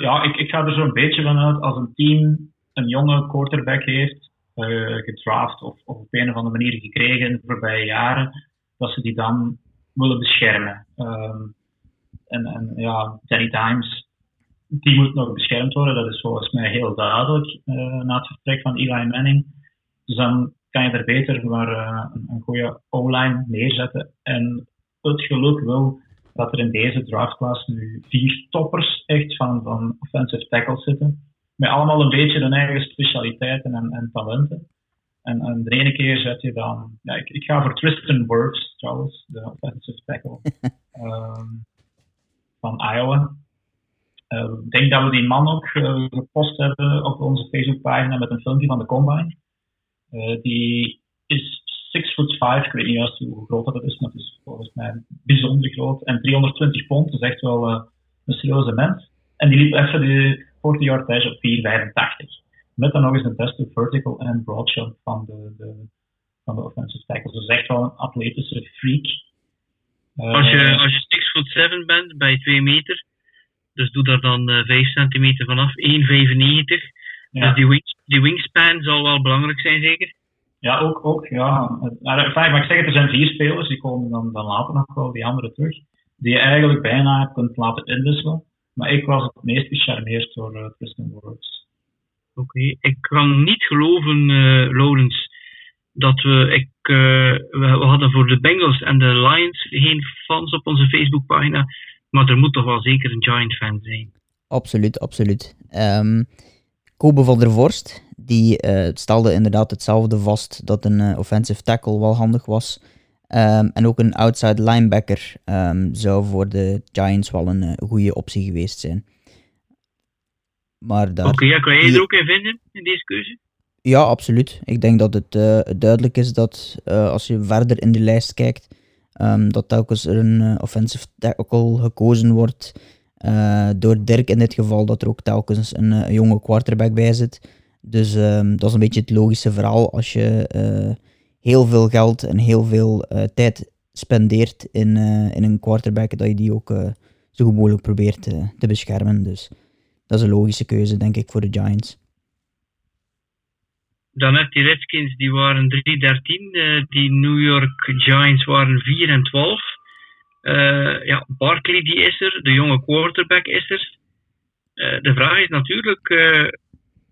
ja, ik, ik ga er zo'n beetje vanuit als een team een jonge quarterback heeft, uh, gedraft of, of, op een of andere manier gekregen in de voorbije jaren, dat ze die dan willen beschermen. Um, en, en ja, Danny Times, die moet nog beschermd worden, dat is volgens mij heel duidelijk uh, na het vertrek van Eli Manning. Dus dan kan je er beter maar uh, een, een goede O-line neerzetten. En het geluk wil dat er in deze draftklasse nu vier toppers echt van, van offensive tackles zitten met allemaal een beetje hun eigen specialiteiten en, en talenten. En, en, de ene keer zet je dan, ja, ik, ik ga voor Tristan Wirfs trouwens, de offensive tackle um, van Iowa. Uh, ik denk dat we die man ook uh, gepost hebben op onze Facebookpagina met een filmpje van de Combine. Uh, die is 6 foot 5, ik weet niet juist hoe groot dat is, maar het is volgens mij bijzonder groot. En 320 pond, dat is echt wel een serieuze mens. En die liep even de 40 yard dash op 4,85. Met dan nog eens een beste vertical en broad shot van de, de, van de offensive tackles. Dus echt wel een atletische freak. Als je, als je 6 foot 7 bent bij 2 meter, dus doe daar dan uh, 5 centimeter vanaf, 1,95. Ja. Dus die, wing, die wingspan zal wel belangrijk zijn, zeker? Ja, ook. ook ja. Maar, maar ik zeg het, er zijn vier spelers, die komen dan, dan later nog wel die andere terug, die je eigenlijk bijna kunt laten inwisselen. Maar ik was het meest gecharmeerd door uh, Tristan Wirfs. Oké, ik kan niet geloven, uh, Laurens, dat we, ik, uh, we, hadden voor de Bengals en de Lions geen fans op onze Facebookpagina, maar er moet toch wel zeker een Giant-fan zijn. Absoluut, absoluut. Um, Kobe van der Vorst, die stelde inderdaad hetzelfde vast, dat een offensive tackle wel handig was. Um, en ook een outside linebacker um, zou voor de Giants wel een uh, goede optie geweest zijn. Maar daar... Oké, ja, kan jij er ook in vinden, in deze keuze? Ja, absoluut. Ik denk dat het uh, duidelijk is dat uh, als je verder in de lijst kijkt, um, dat telkens er een offensive tackle gekozen wordt. door Dirk in dit geval, dat er ook telkens een, jonge quarterback bij zit. Dus dat is een beetje het logische verhaal als je heel veel geld en heel veel tijd spendeert in, in een quarterback, dat je die ook zo goed mogelijk probeert te beschermen. Dus dat is een logische keuze, denk ik, voor de Giants dan heb die Redskins, die waren 3-13. Uh, eh, die New York Giants waren 4 en 12. Uh, ja, Barkley die is er, de jonge quarterback is er. De vraag is natuurlijk,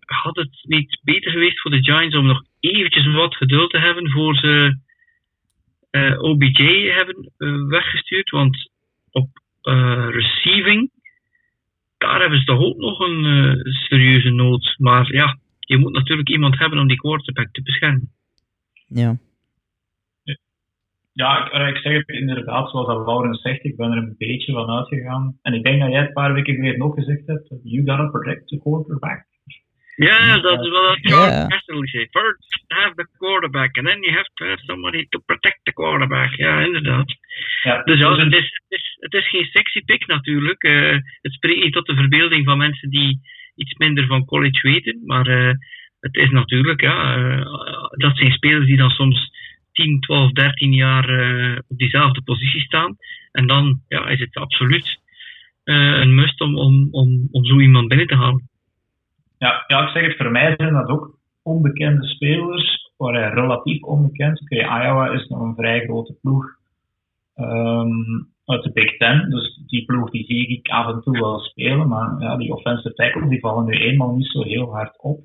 had het niet beter geweest voor de Giants om nog eventjes wat geduld te hebben voor ze OBJ hebben weggestuurd? Want op receiving, daar hebben ze toch ook nog een serieuze nood. Maar ja, je moet natuurlijk iemand hebben om die quarterback te beschermen. Ja. Ja, ik, ik zeg het inderdaad, zoals dat Lauren zegt, ik ben er een beetje van uitgegaan. En ik denk dat jij een paar weken geleden nog gezegd hebt, you gotta protect the quarterback. Ja, dat is wat Charles Castle zei. First have the quarterback, and then you have to have somebody to protect the quarterback. Ja, inderdaad. Ja, dus ja, dus het is, het, is, het is geen sexy pick natuurlijk. Uh, het spreekt niet tot de verbeelding van mensen die iets minder van college weten. Maar uh, het is natuurlijk, ja, uh, dat zijn spelers die dan soms 10, 12, 13 jaar op diezelfde positie staan. En dan ja, is het absoluut een must om, om, om, om zo iemand binnen te halen. Ja, ik zeg het, voor mij zijn dat ook onbekende spelers, relatief onbekend. Oké, Iowa is nog een vrij grote ploeg. Um, uit de Big Ten. Dus die ploeg die zie ik af en toe wel spelen. Maar ja, die offensive tackles die vallen nu eenmaal niet zo heel hard op.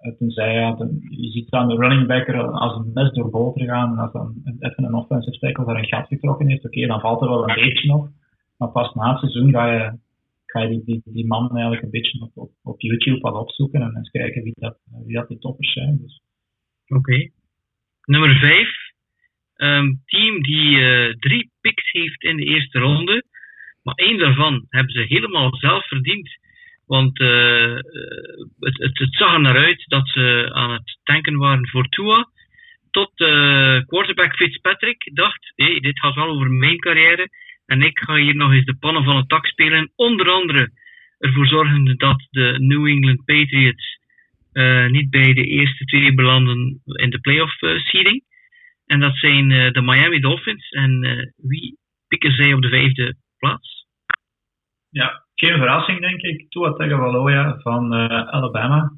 Uh, tenzij ja, je ziet dan de running backer als een mes door boter gaan. En als dan even een offensive tackle daar een gat getrokken heeft, oké, dan valt er wel een beetje nog. Maar pas na het seizoen ga je, ga die, die, die man eigenlijk een beetje op, op, op YouTube wat opzoeken en eens kijken wie dat, wie dat de toppers zijn. Dus. Oké. Nummer 5 um, team die uh, drie picks heeft in de eerste ronde. Maar één daarvan hebben ze helemaal zelf verdiend. Want uh, het, het, zag er naar uit dat ze aan het tanken waren voor Tua. Tot uh, quarterback Fitzpatrick dacht: hé, dit gaat wel over mijn carrière. En ik ga hier nog eens de pannen van het tak spelen. Onder andere ervoor zorgen dat de New England Patriots uh, niet bij de eerste twee belanden in de playoff uh, seeding. En dat zijn uh, de Miami Dolphins. En wie pikken zij op de vijfde plaats? Ja, geen verrassing denk ik. Tua Tagovailoa van Alabama.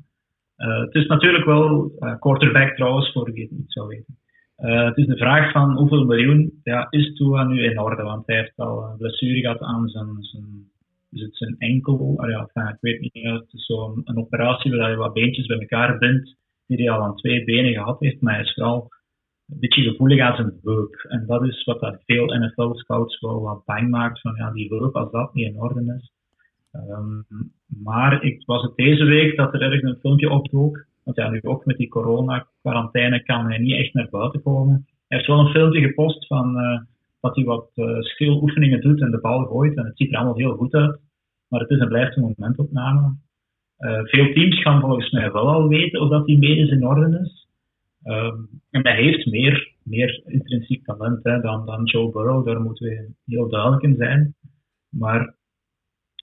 het is natuurlijk wel quarterback trouwens, voor wie het niet zou weten. Het is de vraag van hoeveel miljoen ja, is Tua nu in orde? Want hij heeft al een blessure gehad aan zijn, zijn, het zijn enkel. Oh ja, ik weet niet, het is zo'n een operatie waar je wat beentjes bij elkaar bindt, die hij al aan twee benen gehad heeft. Maar hij is vooral een beetje gevoelig aan zijn heup. En dat is wat dat veel NFL-scouts wel wat bang maakt, van ja, die heup, als dat niet in orde is. Um, maar ik was het deze week dat er ergens een filmpje opdook, want ja, nu ook met die corona-quarantaine kan hij niet echt naar buiten komen. Hij heeft wel een filmpje gepost van uh, dat hij wat uh, schiloefeningen doet en de bal gooit. En het ziet er allemaal heel goed uit. Maar het is en blijft een momentopname. Uh, veel teams gaan volgens mij wel al weten of dat die medisch in orde is. Um, en hij heeft meer, meer intrinsiek talent dan, dan Joe Burrow, daar moeten we heel duidelijk in zijn. Maar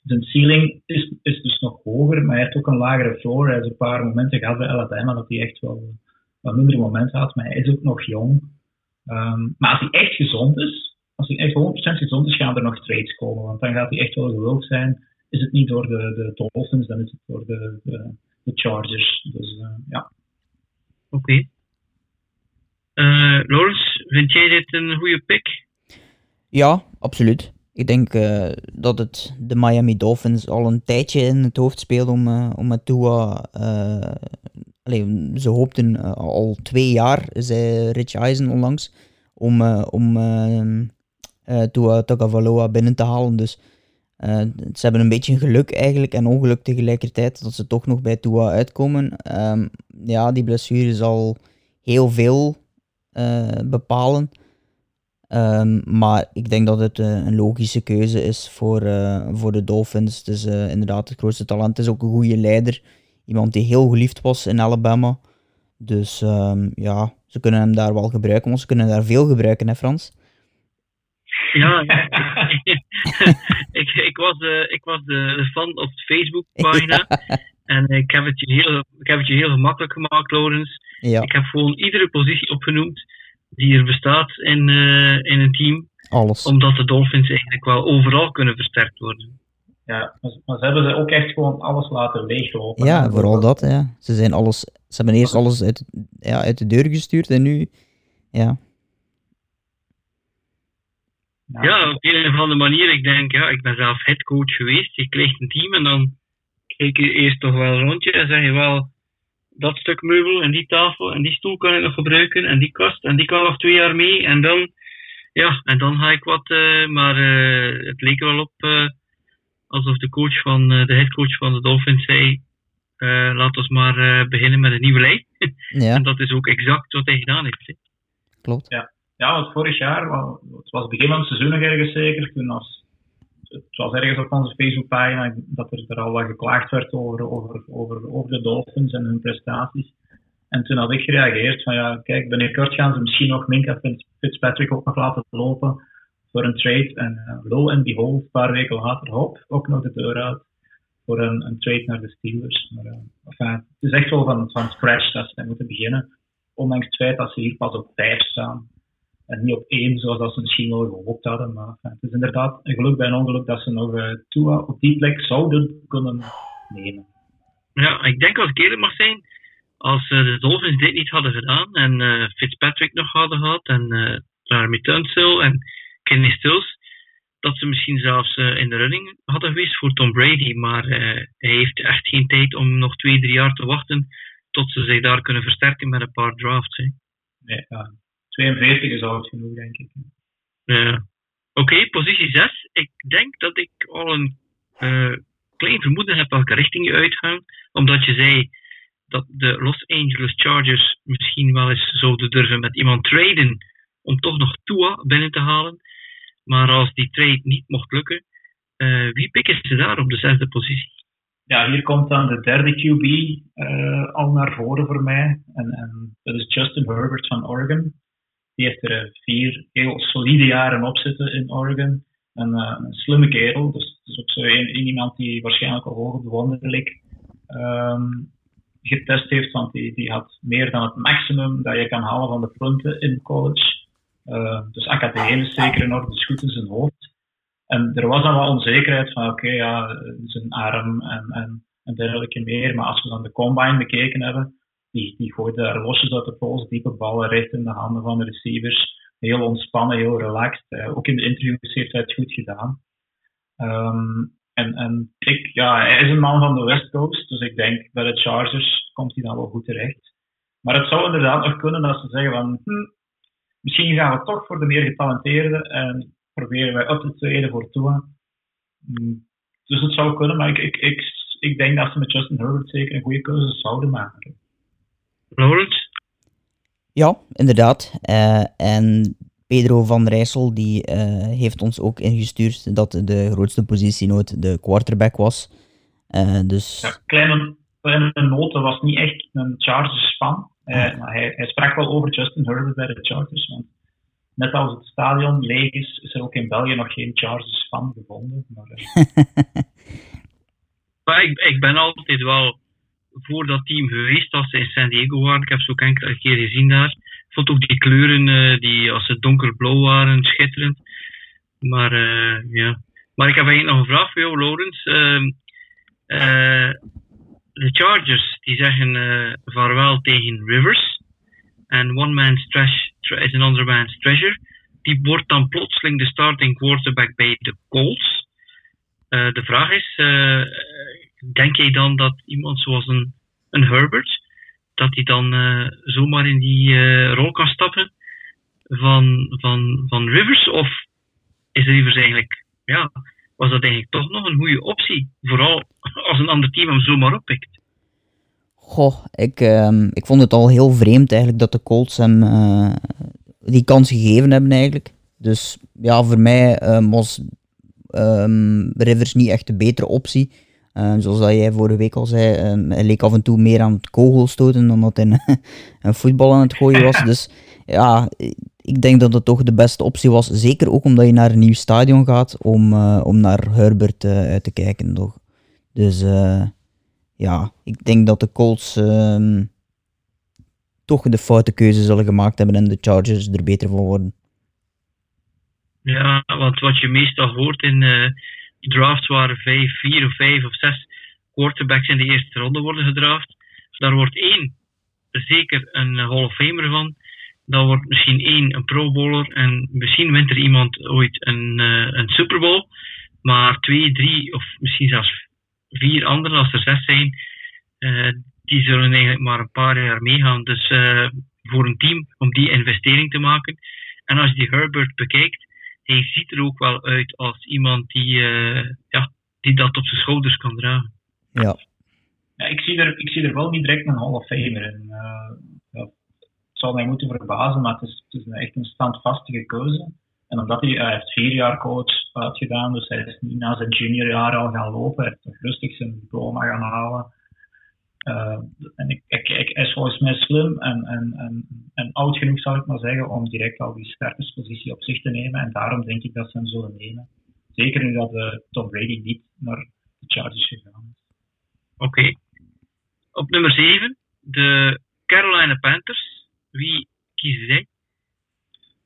zijn ceiling is, is dus nog hoger, maar hij heeft ook een lagere floor. Hij heeft een paar momenten gehad bij Alabama dat hij echt wel wat minder momenten had, maar hij is ook nog jong. Um, maar als hij echt gezond is, als hij echt 100% gezond is, gaan er nog trades komen. Want dan gaat hij echt wel gewild zijn. Is het niet door de, de Dolphins, dan is het door de, de, de Chargers. Dus uh, ja. Oké. Okay. Uh, Loris, vind jij dit een goede pick? Ja, absoluut. Ik denk uh, dat het de Miami Dolphins al een tijdje in het hoofd speelt om, uh, om met Tua. Allee, ze hoopten al twee jaar, zei Rich Eisen onlangs, om, om Tua Tagovailoa binnen te halen. Dus ze hebben een beetje geluk eigenlijk en ongeluk tegelijkertijd dat ze toch nog bij Tua uitkomen. Um, ja, die blessure is al heel veel bepalen. Ehm, maar ik denk dat het een logische keuze is voor, voor de Dolphins. Het is inderdaad het grootste talent. Het is ook een goede leider. Iemand die heel geliefd was in Alabama. Dus ehm, ja, ze kunnen hem daar wel gebruiken, want ze kunnen daar veel gebruiken, hè Frans? Ja, ik, ik, was, de, ik was de fan op de Facebook-pagina. En ik heb, het je heel, ik heb het je heel gemakkelijk gemaakt, Laurens. Ja. Ik heb gewoon iedere positie opgenoemd die er bestaat in, uh, in een team. Alles. Omdat de Dolphins eigenlijk wel overal kunnen versterkt worden. Ja, maar ze hebben ze ook echt gewoon alles laten leeglopen. Ja, vooral dat, ja. Ze, zijn alles, ze hebben eerst alles uit, ja, uit de deur gestuurd en nu, ja. Ja, op een of andere manier. Ik denk, ja, ik ben zelf headcoach geweest. Je krijgt een team en dan kijk je eerst toch wel rondje en zeg je wel, dat stuk meubel en die tafel en die stoel kan ik nog gebruiken en die kast en die kan nog twee jaar mee. En dan, ja, en dan ga ik wat, uh, maar uh, het leek wel op uh, alsof de coach van, de headcoach van de Dolphins zei, laat ons maar beginnen met een nieuwe lijn. Ja. en dat is ook exact wat hij gedaan heeft. Klopt. Ja. Ja, want vorig jaar, het was begin van het seizoen nog ergens zeker, toen was, het was ergens op onze Facebookpagina dat er, er al wat geklaagd werd over, over, over, de Dolphins en hun prestaties. En toen had ik gereageerd van ja, kijk, binnenkort gaan ze misschien nog Minka Fitzpatrick ook nog laten lopen voor een trade. En uh, lo en behold, een paar weken later, hop, ook nog de deur uit voor een, een trade naar de Steelers. Maar enfin, het is echt wel van, van scratch dat ze moeten beginnen. Ondanks het feit dat ze hier pas op vijf staan. En niet op één, zoals dat ze misschien wel gehoopt hadden. Maar het is inderdaad een geluk bij een ongeluk dat ze nog uh, Tua op die plek zouden kunnen nemen. Ja, ik denk als ik eerlijk mag zijn, als uh, de Dolphins dit niet hadden gedaan en uh, Fitzpatrick nog hadden gehad en uh, Tunsil en Kenny Stills, dat ze misschien zelfs in de running hadden geweest voor Tom Brady. Maar hij heeft echt geen tijd om nog twee, drie jaar te wachten tot ze zich daar kunnen versterken met een paar drafts. Hè. Nee, ja, 42 is oud genoeg, denk ik. Ja. Oké, positie 6. Ik denk dat ik al een uh, klein vermoeden heb welke richting je uitgaat. Omdat je zei dat de Los Angeles Chargers misschien wel eens zouden durven met iemand traden om toch nog Tua binnen te halen. Maar als die trade niet mocht lukken, uh, wie pikken ze daar op de zesde positie? Ja, hier komt dan de derde QB uh, al naar voren voor mij. En, en dat is Justin Herbert van Oregon. Die heeft er eh, vier heel solide jaren op zitten in Oregon. Een, uh, een slimme kerel, dus, dus ook zo iemand die waarschijnlijk al hoog bewonderlijk um, getest heeft, want die, die had meer dan het maximum dat je kan halen van de punten in college. Uh, dus academisch zeker in orde, dus goed in zijn hoofd. En er was dan wel onzekerheid van, oké, ja, zijn arm en, en, en dergelijke meer. Maar als we dan de combine bekeken hebben, die, die gooide daar losjes uit de pols, diepe ballen recht in de handen van de receivers. Heel ontspannen, heel relaxed. Uh, ook in de interviews heeft hij het goed gedaan. Um, en, en ik, ja, hij is een man van de West Coast, dus ik denk bij de Chargers komt hij dan wel goed terecht. Maar het zou inderdaad nog kunnen dat ze zeggen van, hm, misschien gaan we toch voor de meer getalenteerde en proberen wij op te treden voor Tua. Hm, dus het zou kunnen, maar ik, ik, ik, ik denk dat ze met Justin Herbert zeker een goede keuze zouden maken. Ja, inderdaad. Uh, en Pedro van Rijssel die, uh, heeft ons ook ingestuurd dat de grootste positie nooit de quarterback was. Uh, dus... Ja, kleine, kleine noten was niet echt een Chargers-fan. hij, hij, sprak wel over Justin Herbert bij de Chargers. Want net als het stadion leeg is, is er ook in België nog geen Chargers-fan gevonden. Maar, maar ik, ik ben altijd wel voor dat team geweest als ze in San Diego waren. Ik heb ze ook enkele keer gezien daar. Ik vond ook die kleuren, uh, die als ze donkerblauw waren, schitterend. Maar uh, ja. Maar ik heb eigenlijk nog een vraag voor jou, Lawrence. Uh, de Chargers die zeggen vaarwel tegen Rivers. En one man's trash is another man's treasure. Die wordt dan plotseling de starting quarterback bij de Colts. de vraag is, denk jij dan dat iemand zoals een, een Herbert, dat hij dan uh, zomaar in die uh, rol kan stappen van, van, van Rivers? Of is Rivers eigenlijk, ja, was dat eigenlijk toch nog een goede optie? Vooral als een ander team hem zomaar oppikt. Goh, ik, uh, ik vond het al heel vreemd eigenlijk dat de Colts hem uh, die kans gegeven hebben eigenlijk. Dus ja, voor mij ehm, was um, Rivers niet echt de betere optie. Ehm, zoals dat jij vorige week al zei, hij leek af en toe meer aan het kogelstoten dan dat hij een, voetbal aan het gooien was. Dus ja, ik denk dat het toch de beste optie was. Zeker ook omdat je naar een nieuw stadion gaat om, uh, om naar Herbert uh, uit te kijken. Toch? Dus uh, ja, ik denk dat de Colts toch de foute keuze zullen gemaakt hebben en de Chargers er beter van worden. Ja, want wat je meestal hoort in drafts waar vijf, vier of vijf of zes quarterbacks in de eerste ronde worden gedraft, daar wordt één zeker een Hall of Famer van. Dan wordt misschien één een Pro Bowler en misschien wint er iemand ooit een, uh, een Super Bowl. Maar twee, drie of misschien zelfs vier anderen, als er zes zijn, uh, die zullen eigenlijk maar een paar jaar meegaan. Dus voor een team om die investering te maken. En als je die Herbert bekijkt, hij ziet er ook wel uit als iemand die, uh, ja, die dat op zijn schouders kan dragen. Ja. ja ik, zie er, ik zie er wel niet direct een Hall of Famer in. Uh, dat zal mij moeten verbazen, maar het is, het is een, echt een standvastige keuze. En omdat hij, hij heeft vier jaar coach uitgedaan, dus hij is niet na zijn juniorjaar al gaan lopen. Hij heeft rustig zijn diploma gaan halen. Uh, en ik, ik, ik, is volgens mij slim en, en, en, en, oud genoeg, zal ik maar zeggen, om direct al die starterspositie op zich te nemen. En daarom denk ik dat ze hem zullen nemen. Zeker nu dat uh, Tom Brady niet naar de Chargers gegaan is. Oké. Okay. Op nummer 7, de Carolina Panthers. Wie kiezen zij?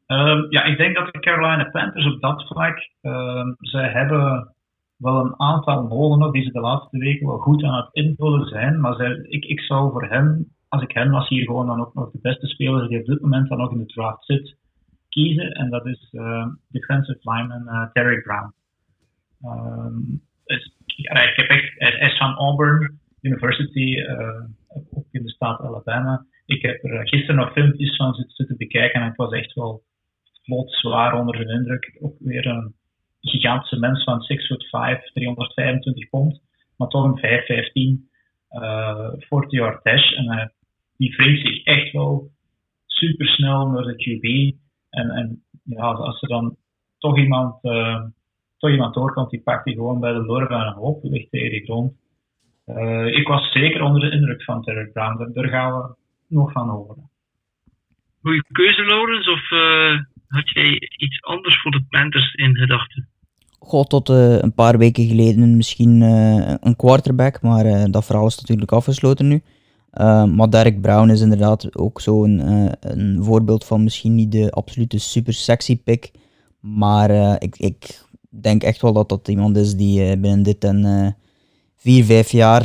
Um, ja, ik denk dat de Carolina Panthers op dat vlak, um, zij hebben wel een aantal molen die ze de laatste weken wel goed aan het invullen zijn. Maar ik, ik zou voor hem, als ik hem was, hier gewoon dan ook nog de beste speler die op dit moment dan nog in de draft zit, kiezen. En dat is uh, defensive lineman uh, Derek Brown. Ja, ik heb echt, hij is van Auburn University, uh, ook in de staat Alabama. Ik heb er gisteren nog filmpjes van zitten bekijken en ik was echt wel vlot zwaar onder de indruk. Ook weer een gigantische mens van 6 foot 5, 325 pond, maar toch een 515 uh, 40 yard dash. En uh, die zich echt wel super snel naar de QB. En, en ja, als er dan toch iemand, uh, toch iemand doorkomt, die pakt die gewoon bij de lorven en een hoop ligt tegen de grond. Uh, ik was zeker onder de indruk van Terry Brown. Daar gaan we nog van horen. Goeie keuze, Laurens, of had jij iets anders voor de Panthers in gedachten? God, tot uh, een paar weken geleden misschien uh, een quarterback, maar uh, dat verhaal is natuurlijk afgesloten nu. maar Derek Brown is inderdaad ook zo'n een voorbeeld van misschien niet de absolute super sexy pick. Maar ik, ik denk echt wel dat dat iemand is die binnen dit en vier, vijf jaar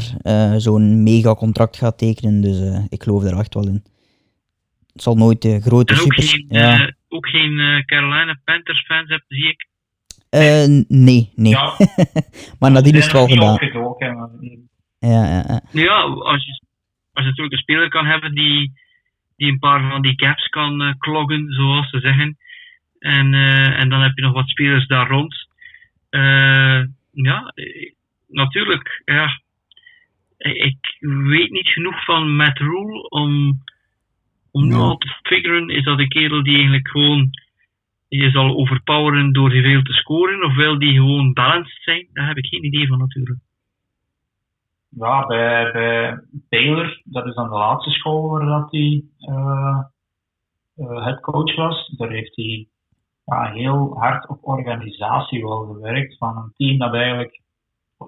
zo'n mega contract gaat tekenen. Dus ik geloof daar echt wel in. Het zal nooit de grote super... Ook geen, ja. ook geen Carolina Panthers fans hebt, zie ik. Uh, nee, nee. Ja. maar nadien is het wel gedaan. Ja, ja, ja. ja als, je, als je natuurlijk een speler kan hebben die, die een paar van die caps kan uh, kloggen, zoals ze zeggen. En, uh, en dan heb je nog wat spelers daar rond. ja, natuurlijk. Ja. Ik weet niet genoeg van Matt Rule om, om nu al te figuren. Is dat een kerel die eigenlijk gewoon je zal overpoweren door veel te scoren, of wil die gewoon balanced zijn? Daar heb ik geen idee van natuurlijk. Ja, bij, bij Taylor, dat is dan de laatste school waar dat hij uh, uh, headcoach was, daar heeft hij ja, heel hard op organisatie wel gewerkt van een team dat eigenlijk, ik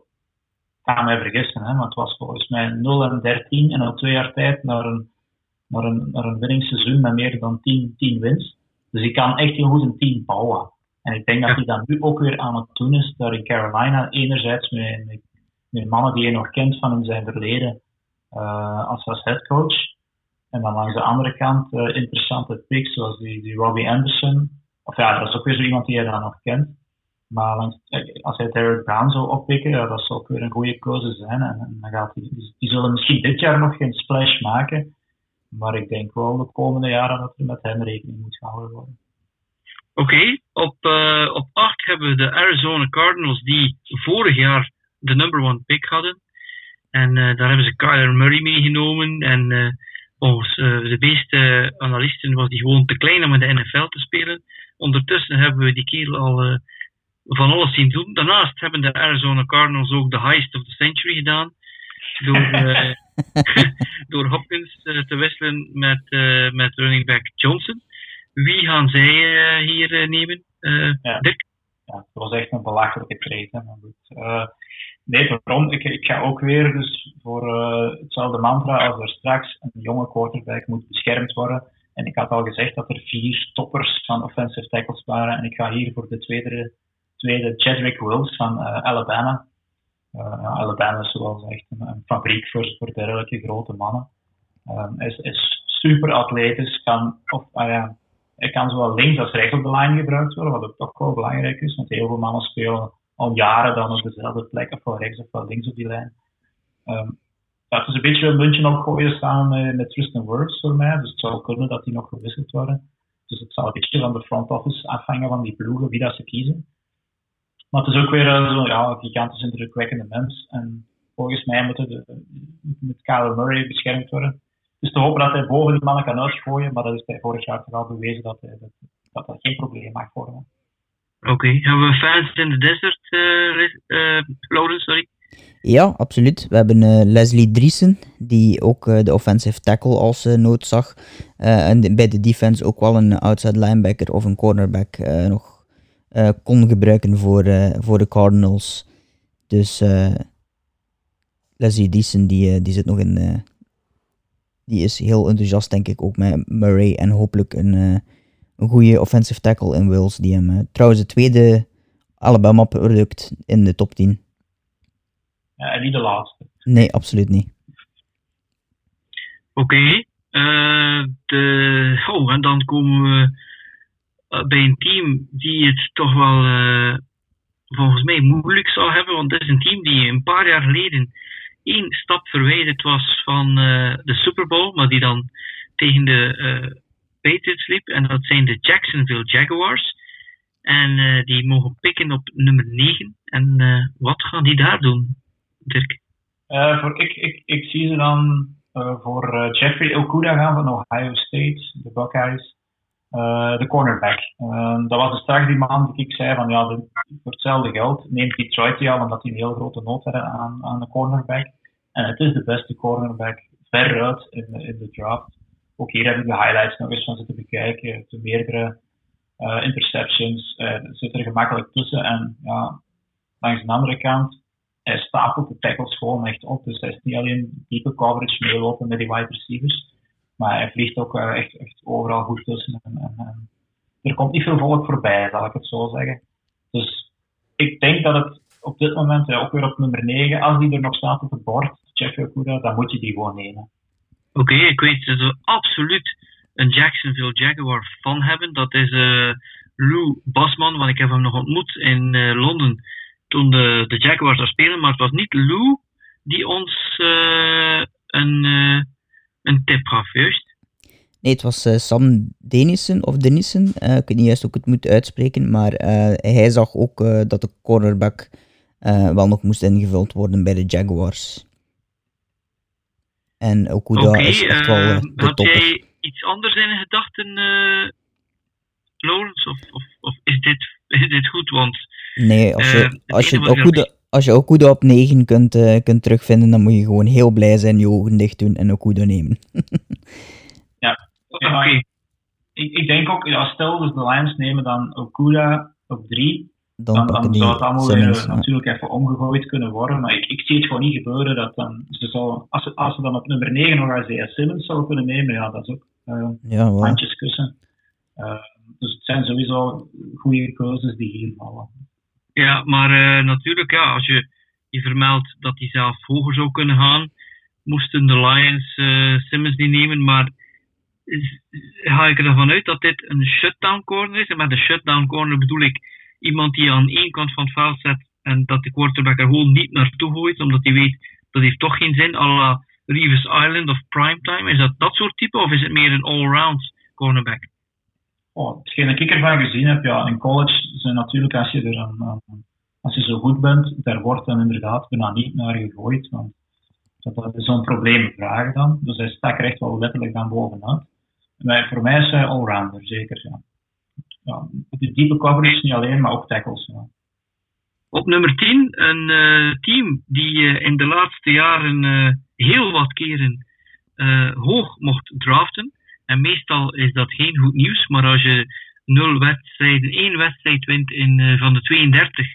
ga mij vergissen, hè, maar het was volgens mij 0 en 13 en al twee jaar tijd naar een, naar een, naar een winningsseizoen met meer dan 10, 10 winst. Dus ik kan echt heel goed een team bouwen. En ik denk dat hij dat nu ook weer aan het doen is, daar in Carolina, enerzijds met, met, met mannen die je nog kent van in zijn verleden uh, als, als headcoach. En dan langs de andere kant uh, interessante picks, zoals die, die Robbie Anderson. Of ja, dat is ook weer zo iemand die je dan nog kent. Maar langs, eh, als hij Derek Brown zou oppikken, ja, dat zou ook weer een goede keuze zijn. En, en dan gaat die, die zullen misschien dit jaar nog geen splash maken. Maar ik denk wel de komende jaren dat er met hem rekening moet gehouden worden. Oké, op, uh, op 8 hebben we de Arizona Cardinals die vorig jaar de number one pick hadden. En uh, daar hebben ze Kyler Murray meegenomen. En uh, volgens de meeste analisten was die gewoon te klein om in de NFL te spelen. ondertussen hebben we die kerel al eh, van alles zien doen. Daarnaast hebben de Arizona Cardinals ook de heist of the century gedaan. Door, uh, door Hopkins te wisselen met, met running back Johnson. Wie gaan zij hier nemen, ja. Dirk? Ja, het was echt een belachelijke trade. Maar goed. nee, waarom? Ik, ik ga ook weer dus voor hetzelfde mantra als er straks een jonge quarterback moet beschermd worden en ik had al gezegd dat er vier toppers van offensive tackles waren. En ik ga hier voor de tweede, tweede Chadwick Wills van uh, Alabama. Alabama is zoals echt een, fabriek voor, voor dergelijke grote mannen. Um, is, is super atletisch, kan, of, uh, ja, hij kan zowel links als rechts op de lijn gebruikt worden, wat ook toch wel belangrijk is, want heel veel mannen spelen al jaren dan op dezelfde plek, ofwel rechts ofwel links op die lijn. Dat is een beetje een muntje opgooien samen met, met Tristan Words voor mij. Dus het zou kunnen dat die nog gewisseld worden. Dus het zal een beetje van de front office afhangen van die ploegen, wie dat ze kiezen. Maar het is ook weer uh, zo'n ja, gigantisch indrukwekkende mens. En volgens mij moet, moet Kyle Murray beschermd worden. Dus te hopen dat hij boven die mannen kan uitgooien, maar dat is bij vorig jaar toch al bewezen dat hij, dat, dat, dat geen probleem mag worden. Oké, hebben we fans in de desert, uh, uh, sorry? Ja, absoluut. We hebben uh, Leslie Driesen, die ook uh, de offensive tackle als uh, nood zag. en bij de defense ook wel een outside linebacker of een cornerback nog kon gebruiken voor, voor de Cardinals. Dus Leslie Driesen, die, die zit nog in... die is heel enthousiast, denk ik, ook met Murray. En hopelijk een, een goede offensive tackle in Wales. Die hem trouwens het tweede Alabama-product in de top 10 en niet de laatste. Nee, absoluut niet. Oké. Okay. Uh, de... oh, en dan komen we bij een team die het toch wel uh, volgens mij moeilijk zou hebben. Want het is een team die een paar jaar geleden één stap verwijderd was van de Super Bowl. Maar die dan tegen de Patriots liep. En dat zijn de Jacksonville Jaguars. En die mogen pikken op nummer 9. En wat gaan die daar doen? Dirk? Voor, ik, ik, ik zie ze dan voor Jeffrey Okuda gaan van Ohio State, de Buckeyes. De cornerback. dat was de straks die man die ik zei van ja, de, voor hetzelfde geld neemt Detroit die al omdat die een heel grote nood hadden aan, aan de cornerback. En het is de beste cornerback veruit in, in de draft. Ook hier heb ik de highlights nog eens van zitten bekijken. De meerdere interceptions. Uh, zit er gemakkelijk tussen. En ja, langs de andere kant hij stapelt de tackles gewoon echt op. Dus hij is niet alleen diepe coverage meelopen met die wide receivers, maar hij vliegt ook uh, echt, echt overal goed tussen. En, en, er komt niet veel volk voorbij, zal ik het zo zeggen. Dus ik denk dat het op dit moment, ja, ook weer op nummer 9, als die er nog staat op het bord, Jeffrey Okuda, dan moet je die gewoon nemen. Oké, ik weet dat we absoluut een Jacksonville Jaguar fan hebben. Dat is uh, Lou Basman, want ik heb hem nog ontmoet in Londen toen de, de Jaguars daar spelen, maar het was niet Lou die ons een, een tip gaf, juist? Nee, het was uh, Sam Denissen of Denissen, ik weet niet juist hoe ik het moet uitspreken, maar hij zag ook dat de cornerback wel nog moest ingevuld worden bij de Jaguars. En Okuda okay, is echt wel de Had jij iets anders in gedachten, Lawrence, of, of, of is, dit, is dit goed? Want Nee, als je, als, je Okuda, als je Okuda op 9 kunt, uh, kunt terugvinden, dan moet je gewoon heel blij zijn, je ogen dicht doen en Okuda nemen. ja, oké. Ik, ik denk ook, ja, stel dus de Lions nemen dan Okuda op 3, dan, dan, dan zou het allemaal weer natuurlijk even omgegooid kunnen worden. Maar ik, ik zie het gewoon niet gebeuren dat dan, ze als, ze, als ze dan op nummer 9 nog Isaiah Simmons zouden kunnen nemen, ja, dat is ook uh, ja, handjes kussen. Uh, dus het zijn sowieso goede keuzes die hier vallen. Ja, maar uh, natuurlijk, ja, als je, je vermeldt dat hij zelf hoger zou kunnen gaan, moesten de Lions uh, Simmons niet nemen. Maar is, ga ik ervan uit dat dit een shutdown corner is? En met een shutdown corner bedoel ik iemand die aan één kant van het veld zet en dat de quarterback er gewoon niet naartoe gooit, omdat hij weet dat heeft toch geen zin, à la Reeves Island of Primetime. Is dat dat soort type of is het meer een all-round cornerback? Oh, hetgeen ik ervan gezien heb, ja, in college zijn natuurlijk, als je, er als je zo goed bent, daar wordt dan inderdaad bijna niet naar gegooid. Want dat, is zo'n probleem vragen dan. Dus hij stak er echt wel letterlijk dan bovenuit. Maar voor mij is hij allrounder, zeker. Ja. de diepe coverage niet alleen, maar ook tackles. Op nummer 10, een uh, team die uh, in de laatste jaren uh, heel wat keren hoog mocht draften. En meestal is dat geen goed nieuws, maar als je nul wedstrijden, één wedstrijd wint in, van de 32,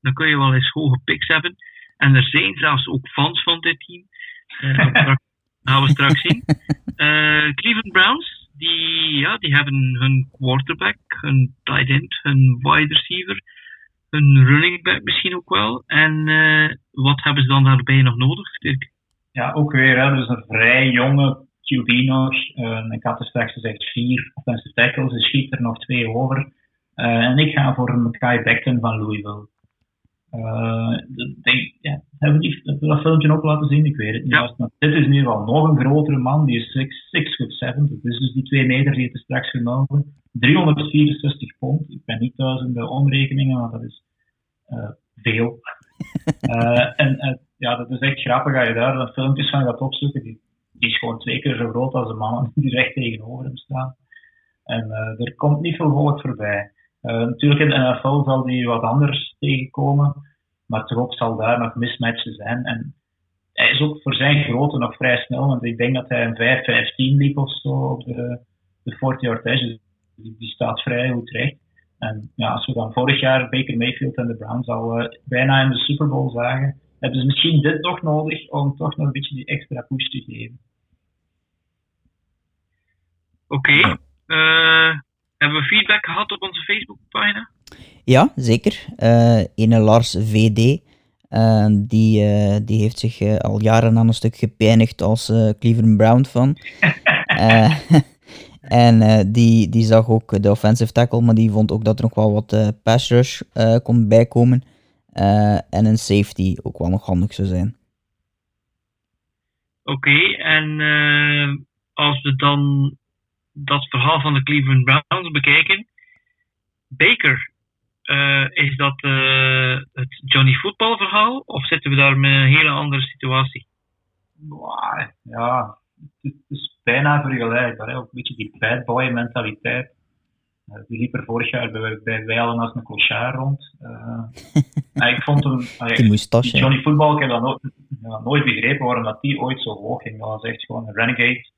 dan kun je wel eens hoge picks hebben. En er zijn zelfs ook fans van dit team. dat gaan we straks zien. Cleveland Browns, die, ja, die hebben hun quarterback, hun tight end, hun wide receiver een running back misschien ook wel. En uh, wat hebben ze dan daarbij nog nodig, Dirk? Ja, ook weer. Hè, dus een vrij jonge QB nog. Ik had er straks gezegd vier offensive tackles. Er schiet er nog twee over. Uh, en ik ga voor een Kai Becton van Louisville. denk, ja, hebben die dat filmpje ook laten zien? Ik weet het niet. Ja. Maar dit is ieder geval nog een grotere man. Die is 6 foot 7. Dat is dus die 2 meter die het straks genomen. 364 pond. Ik ben niet thuis in de omrekeningen, maar dat is uh, veel. uh, en uh, ja, dat is echt grappig als je daar dan filmpjes van gaat opzoeken. Die, die is gewoon twee keer zo groot als de mannen die recht tegenover hem staan. En er komt niet veel volk voorbij. natuurlijk in de NFL zal die wat anders tegenkomen, maar toch zal daar nog mismatchen zijn. En hij is ook voor zijn grootte nog vrij snel, want ik denk dat hij een 5-15 liep of zo op de, de 40 yard edge. Die, staat vrij goed recht. En ja, als we dan vorig jaar Baker Mayfield en de Browns al uh, bijna in de Super Bowl zagen, hebben ze misschien dit toch nodig om toch nog een beetje die extra push te geven. Oké. Okay. Uh, hebben we feedback gehad op onze Facebookpagina? Ja, zeker. Uh, ene Lars VD. Uh, die, uh, die heeft zich uh, al jaren aan een stuk gepijnigd als Cleveland Brown fan. En uh, die, die zag ook de offensive tackle, maar die vond ook dat er nog wel wat uh, pass rush uh, kon bijkomen. En een safety ook wel nog handig zou zijn. Oké, okay, en als we dan dat verhaal van de Cleveland Browns bekijken. Baker, is dat het Johnny Football verhaal? Of zitten we daar met een hele andere situatie? Ja, het is bijna vergelijkbaar. Hè? Ook een beetje die bad boy mentaliteit. Uh, die liep er vorig jaar bij, bij Weilen als een clochard rond. Uh, ik vond hem... die Johnny Football, ik heb dat nooit, ja, nooit begrepen waarom dat die ooit zo hoog ging. Dat was echt gewoon een renegade.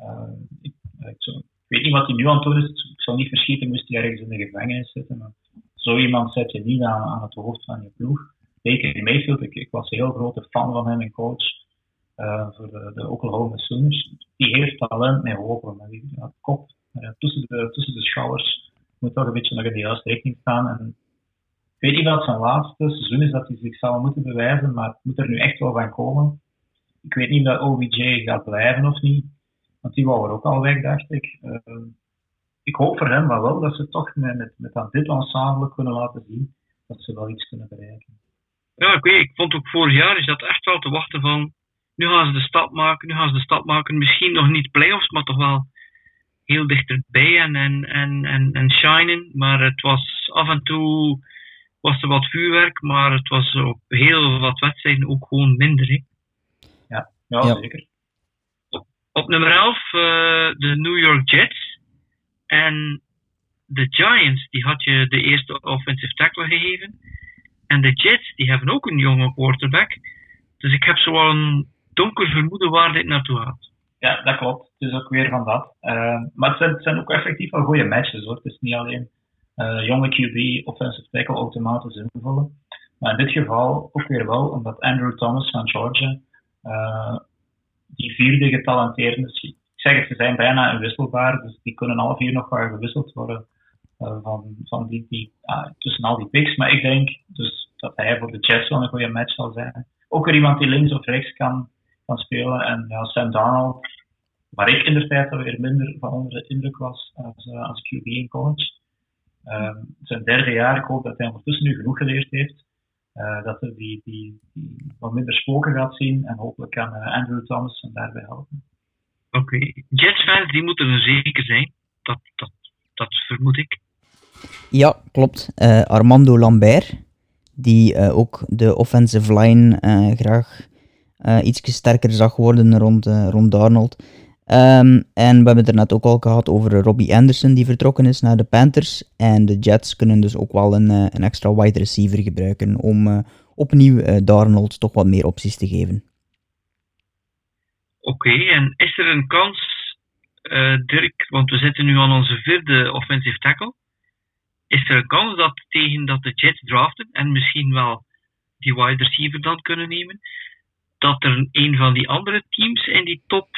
Uh, ik, ik, zo, ik, weet niet wat hij nu aan het doen is. Ik zou niet verschieten moest hij ergens in de gevangenis zitten. Maar zo iemand zet je niet aan, aan het hoofd van je ploeg. Baker Mayfield, ik, ik was een heel grote fan van hem en coach. Uh, voor de, de Oklahoma Sooners. Die heeft talent met hopen, maar die ja, kop tussen, de, tussen de schouders moet toch een beetje in de juiste richting staan. En ik weet niet wat zijn laatste seizoen is dat hij zich zal moeten bewijzen, maar het moet er nu echt wel van komen. Ik weet niet of OBJ gaat blijven of niet, want die wou er ook al weg, dacht ik. Uh, ik hoop voor hem wel dat ze toch met, met, met aan dit ensemble kunnen laten zien dat ze wel iets kunnen bereiken. Ja, ik weet, ik vond ook vorig jaar is dat echt wel te wachten van nu gaan ze de stap maken, nu gaan ze de stap maken. Misschien nog niet playoffs, maar toch wel heel dichterbij en, en, en, en, en shinen. Maar het was af en toe was er wat vuurwerk, maar het was op heel wat wedstrijden ook gewoon minder. Hè? Ja, ja, zeker. Op, nummer 11 uh, de New York Jets. En de Giants, die had je de eerste offensive tackle gegeven. En de Jets, die hebben ook een jonge quarterback. Dus ik heb zo een donker vermoeden waar dit naartoe gaat. Ja, dat klopt. Het is ook weer van dat. Uh, maar het zijn, ook effectief wel goede matches hoor. Het is niet alleen uh, jonge QB, offensive tackle automatisch invullen. Maar in dit geval ook weer wel, omdat Andrew Thomas van Georgia, uh, die vierde getalenteerd is. Ik zeg het, ze zijn bijna inwisselbaar, dus die kunnen alle vier nog wel gewisseld worden van, van die, die, tussen al die picks. Maar ik denk dus dat hij voor de Jets wel een goede match zal zijn. Ook weer iemand die links of rechts kan kan spelen. En ja, Sam Darnold, waar ik in de tijd alweer minder van onder de indruk was als, uh, als QB in college. Zijn derde jaar, ik hoop dat hij ondertussen nu genoeg geleerd heeft. Uh, dat hij die, die, die, wat minder spoken gaat zien en hopelijk kan uh, Andrew Thomas hem daarbij helpen. Oké, okay. Jets-fans die moeten er zeker zijn. Dat, dat, dat vermoed ik. Ja, klopt. Armando Lambert, die ook de offensive line graag uh, iets sterker zag worden rond, uh, rond Darnold. Ehm, en we hebben het er net ook al gehad over Robbie Anderson die vertrokken is naar de Panthers. En de Jets kunnen dus ook wel een, een extra wide receiver gebruiken om opnieuw Darnold toch wat meer opties te geven. Oké, en is er een kans, Dirk, want we zitten nu aan onze vierde offensive tackle. Is er een kans dat tegen dat de Jets draften en misschien wel die wide receiver dan kunnen nemen, dat er een van die andere teams in die top,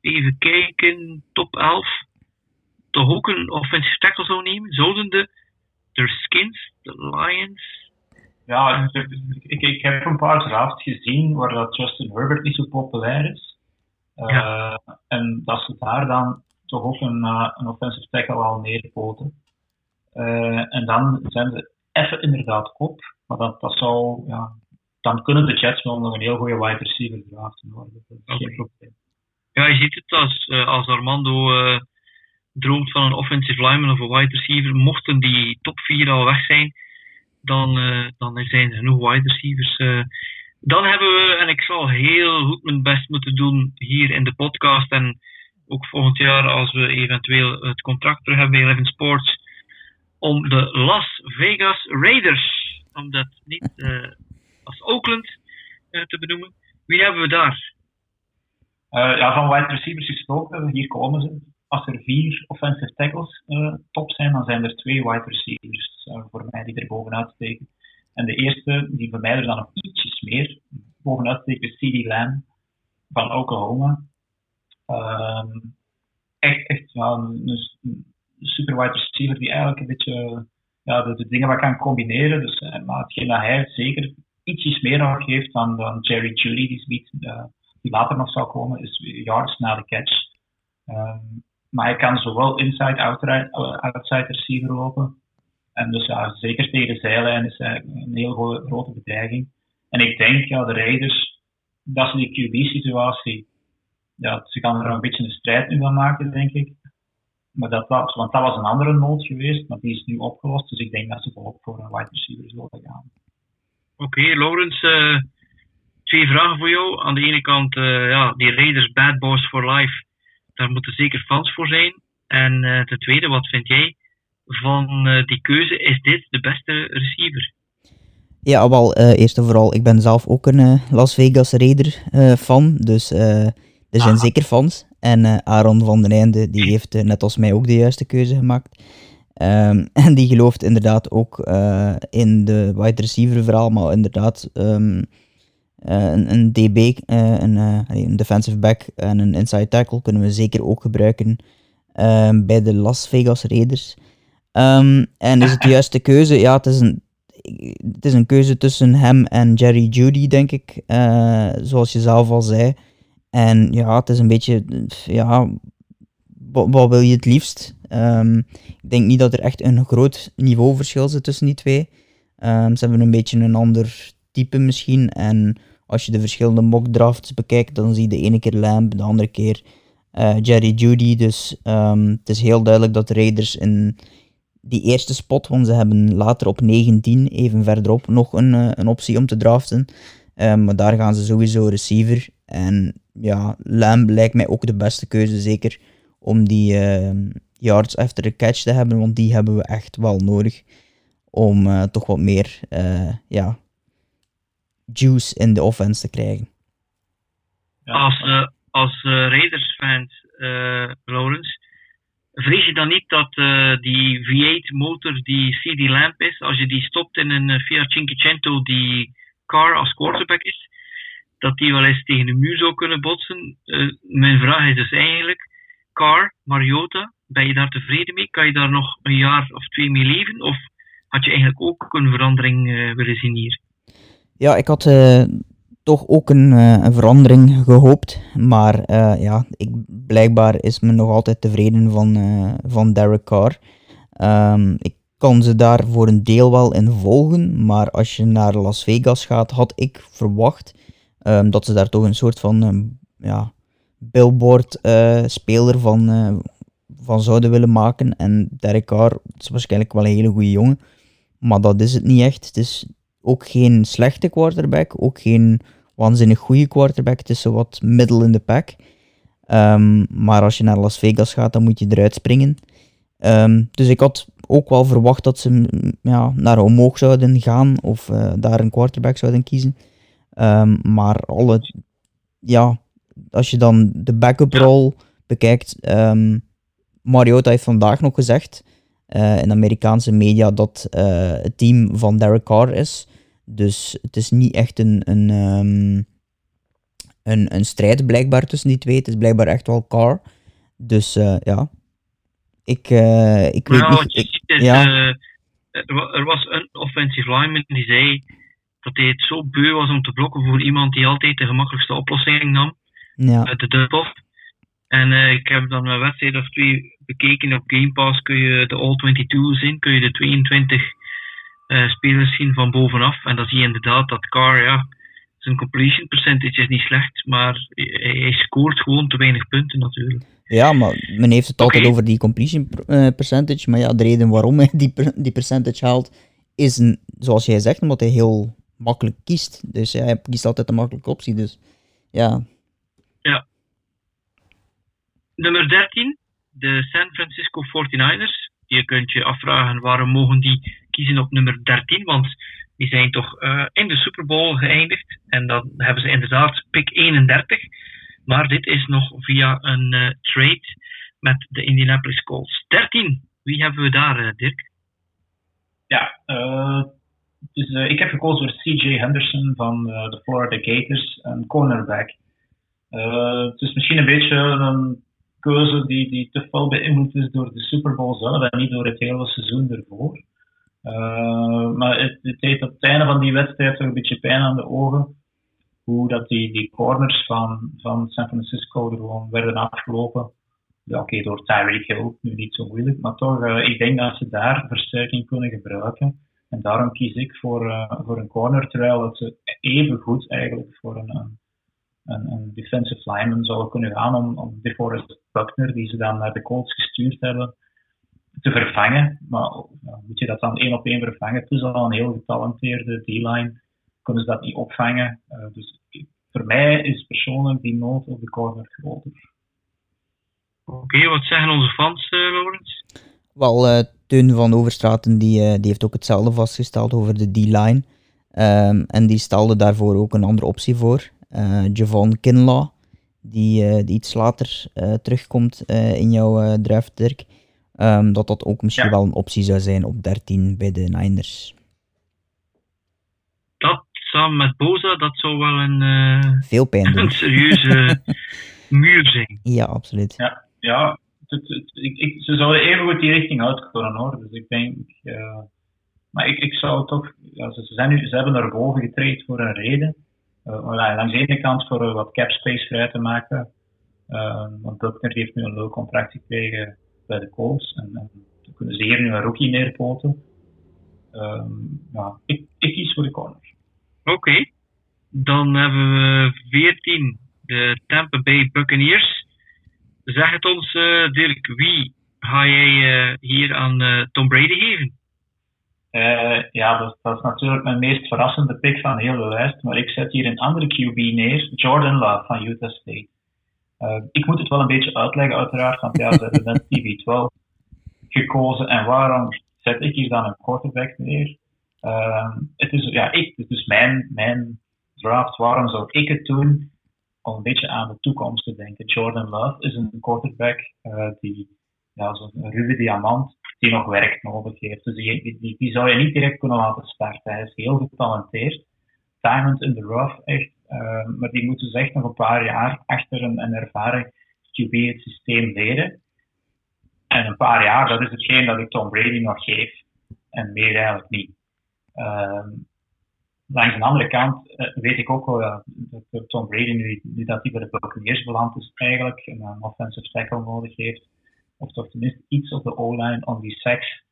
even kijken, top 11, toch ook een offensive tackle zou nemen? Zouden de, de Skins, de Lions... Ja, ik, ik heb een paar drafts gezien waar dat Justin Herbert niet zo populair is. Uh, En dat ze daar dan toch ook een, uh, een offensive tackle al neerpoten. Uh, en dan zijn ze even inderdaad kop. Maar dat, dat zou, ja, dan kunnen de Jets wel nog een heel goede wide receiver draften worden. Dat is geen probleem. Ja, je ziet het als, uh, als Armando uh, droomt van een offensive lineman of een wide receiver. Mochten die top 4 al weg zijn, dan, uh, dan zijn er genoeg wide receivers. dan hebben we, en ik zal heel goed mijn best moeten doen hier in de podcast en ook volgend jaar als we eventueel het contract terug hebben bij Eleven Sports, om de Las Vegas Raiders om dat niet als Oakland uh, te benoemen. Wie hebben we daar? Uh, ja, van wide receivers gesproken, hier komen ze. Als er vier offensive tackles top zijn, dan zijn er twee wide receivers voor mij die er bovenuit steken. En de eerste, die voor mij er dan nog ietsjes meer bovenuit steekt, is CD Lamb van Oklahoma. Ehm, echt, echt ja, een, super wide receiver die eigenlijk een beetje ja, de, dingen wat kan combineren. Dus, maar hetgeen dat hij zeker ietsjes meer nog heeft dan, dan Jerry biedt, uh, die later nog zal komen, is yards na de catch. Um, maar hij kan zowel inside, outside, outside receiver lopen. En dus zeker tegen de zijlijn is hij een heel grote bedreiging. En ik denk, ja, de Raiders, dat ze die QB-situatie, ja, ze gaan er een beetje een strijd nu van maken, denk ik. Maar dat was, want dat was een andere nood geweest, maar die is nu opgelost. Dus ik denk dat ze volop voor een wide receiver zullen gaan. Oké, okay, Laurens, uh, twee vragen voor jou. Aan de ene kant, uh, ja, die Raiders Bad Boys for Life, daar moeten zeker fans voor zijn. En uh, ten tweede, wat vind jij van die keuze? Is dit de beste receiver? Ja, wel, eerst en vooral, ik ben zelf ook een Las Vegas Raider fan, dus er zijn ah. zeker fans. En Aaron van den Einde, die heeft net als mij ook de juiste keuze gemaakt. Um, en die gelooft inderdaad ook uh, in de wide receiver verhaal, maar inderdaad um, een, een, DB, een, een, defensive back en een inside tackle kunnen we zeker ook gebruiken um, bij de Las Vegas Raiders. en is het de juiste keuze? Ja, het is een, het is een keuze tussen hem en Jerry Judy, denk ik. zoals je zelf al zei. En ja, het is een beetje, ja, wat, wil je het liefst? Um, ik denk niet dat er echt een groot niveauverschil zit tussen die twee. Um, ze hebben een beetje een ander type misschien. En als je de verschillende mock drafts bekijkt, dan zie je de ene keer Lamb, de andere keer uh, Jerry Judy. Dus um, het is heel duidelijk dat de Raiders in die eerste spot, want ze hebben later op 19, even verderop, nog een, uh, een optie om te draften. maar daar gaan ze sowieso receiver. En ja, Lamb lijkt mij ook de beste keuze, zeker om die yards after the catch te hebben, want die hebben we echt wel nodig om uh, toch wat meer uh, ja, juice in de offense te krijgen. Als, als Raiders-fans, Lawrence, vrees je dan niet dat die V8-motor die CD Lamp is, als je die stopt in een Fiat Cinquecento die car als quarterback is, dat die wel eens tegen de muur zou kunnen botsen. Uh, mijn vraag is dus eigenlijk, Car, Mariota, ben je daar tevreden mee? Kan je daar nog een jaar of twee mee leven? Of had je eigenlijk ook een verandering uh, willen zien hier? Ja, ik had uh, toch ook een, een, verandering gehoopt. Maar ja, ik, blijkbaar is men nog altijd tevreden van, van Derek Carr. Um, ik kan ze daar voor een deel wel in volgen. Maar als je naar Las Vegas gaat, had ik verwacht Um, dat ze daar toch een soort van um, ja, billboard-speler eh, van, van zouden willen maken. En Derek Carr is waarschijnlijk wel een hele goede jongen. Maar dat is het niet echt. Het is ook geen slechte quarterback, ook geen waanzinnig goede quarterback. Het is zo wat middle in de pack. Ehm, maar als je naar Las Vegas gaat, dan moet je eruit springen. Ehm, dus ik had ook wel verwacht dat ze mm, ja, naar omhoog zouden gaan of uh, daar een quarterback zouden kiezen. Ehm, maar alle, ja, als je dan de backup rol bekijkt, um, Mariota heeft vandaag nog gezegd uh, in Amerikaanse media dat uh, het team van Derek Carr is. Dus het is niet echt een, een, um, een, een strijd blijkbaar tussen die twee. Het is blijkbaar echt wel Carr. Dus uh, ja, ik, ik weet nou, niet... Ik, is, ja. er was een offensive lineman die zei dat hij het zo beu was om te blokken voor iemand die altijd de gemakkelijkste oplossing nam. Ja. Met de dump En ik heb dan een wedstrijd of twee bekeken op Game Pass. Kun je de All-22 zien, kun je de 22 uh, spelers zien van bovenaf. En dan zie je inderdaad dat Carr, ja, zijn completion percentage is niet slecht, maar hij, hij scoort gewoon te weinig punten natuurlijk. Ja, maar men heeft het altijd over die completion uh, percentage. Maar ja, de reden waarom hij die, per, die percentage haalt, is, een, zoals jij zegt, omdat hij heel makkelijk kiest. Dus ja, hij kiest altijd een makkelijke optie. Dus ja. Ja. Nummer 13, de San Francisco 49ers. Je kunt je afvragen waarom mogen die kiezen op nummer 13, want die zijn toch uh, in de Super Bowl geëindigd. En dan hebben ze inderdaad pick 31. Maar dit is nog via een uh, trade met de Indianapolis Colts. 13, wie hebben we daar, uh, Dirk? Ja, dus ik heb gekozen voor CJ Henderson van de Florida Gators, een cornerback. Het is misschien een beetje een keuze die, die te veel beïnvloed is door de Super Bowl zelf en niet door het hele seizoen ervoor. maar het, het deed op het einde van die wedstrijd toch een beetje pijn aan de ogen. Hoe dat die, die corners van, van San Francisco er gewoon werden afgelopen. Ja, oké, okay, door Tyreek Hill, nu niet zo moeilijk, maar toch, ik denk dat ze daar versterking kunnen gebruiken. En daarom kies ik voor, uh, voor een corner, terwijl dat ze even goed eigenlijk voor een, een, een defensive lineman zouden kunnen gaan om, om DeForest Buckner, die ze dan naar de Colts gestuurd hebben, te vervangen. Maar uh, moet je dat dan één op één vervangen? Het is al een heel getalenteerde D-line. Kunnen ze dat niet opvangen? Uh, dus voor mij is persoonlijk die nood op de corner groter. Oké, okay, wat zeggen onze fans, Laurens? Wel, Teun van Overstraten die, uh, die heeft ook hetzelfde vastgesteld over de D-line. Um, en die stelde daarvoor ook een andere optie voor. Uh, Javon Kinlaw, die, uh, die iets later terugkomt in jouw draft, Dirk. Um, dat dat ook misschien ja. wel een optie zou zijn op 13 bij de Niners. Dat samen met Boza, dat zou wel een, Veel pijn doen. een serieuze muur zijn. Ja, absoluut. Ja, ja het, het, ik, ik, ze zouden even goed die richting uitkomen hoor. Dus ik denk, uh, maar ik, ik zou toch, ja, ze, zijn nu, ze hebben naar boven getraind voor een reden. Uh, langs de ene kant voor uh, wat cap space vrij te maken. want Buckner heeft nu een low contract gekregen bij de Colts. En, dan kunnen ze hier nu een rookie neerpoten. ja, ik, kies voor de corner. Oké. Dan hebben we 14, de Tampa Bay Buccaneers. Zeg het ons, uh, Dirk, wie ga jij hier aan Tom Brady geven? Ja, dat, dat, is natuurlijk mijn meest verrassende pick van de hele lijst. Maar ik zet hier een andere QB neer, Jordan Love van Utah State. ik moet het wel een beetje uitleggen, uiteraard, want ja, ze hebben net TV12 gekozen. En waarom zet ik hier dan een quarterback neer? het is, ja, ik, het is mijn, mijn draft. Waarom zou ik het doen? om een beetje aan de toekomst te denken. Jordan Love is een quarterback die, ja, zo'n ruwe diamant, die nog werk nodig heeft. Dus die, die, die, zou je niet direct kunnen laten starten. Hij is heel getalenteerd. Diamond in the rough, echt. Uh, maar die moet dus echt nog een paar jaar achter een, ervaren QB het systeem leren. En een paar jaar, dat is hetgeen dat ik Tom Brady nog geef. En meer eigenlijk niet. Uh, langs de andere kant uh, weet ik ook wel dat Tom Brady nu, nu dat hij bij de Buccaneers beland is eigenlijk en een offensive tackle nodig heeft, of toch tenminste iets op de O-line om die seks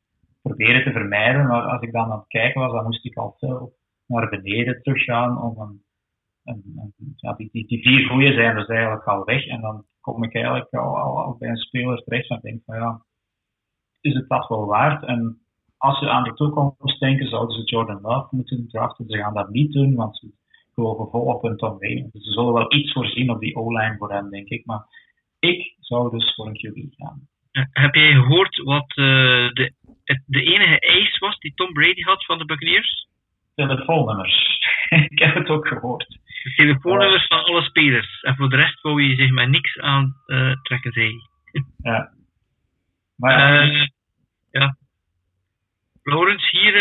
proberen te vermijden. Maar als ik dan aan het kijken was, dan moest ik al veel naar beneden teruggaan om een, een, ja, die, die, die, vier goeie zijn dus eigenlijk al weg en dan kom ik eigenlijk al, bij een speler terecht en denk van ja, is het dat wel waard? En als ze aan de toekomst denken, zouden ze Jordan Love moeten draften. Ze gaan dat niet doen, want ze geloven volop in Tom Brady. Dus ze zullen wel iets voorzien op die O-line voor hem, denk ik. Maar ik zou dus voor een QB gaan. Heb jij gehoord wat uh, de, het, de enige eis was die Tom Brady had van de Buccaneers? Telefoonnummers. ik heb het ook gehoord. De telefoonnummers van alle spelers. En voor de rest wou je zich maar niks aan uh, trekken, zei Ja. Maar ja. Uh, ja. Laurens, hier,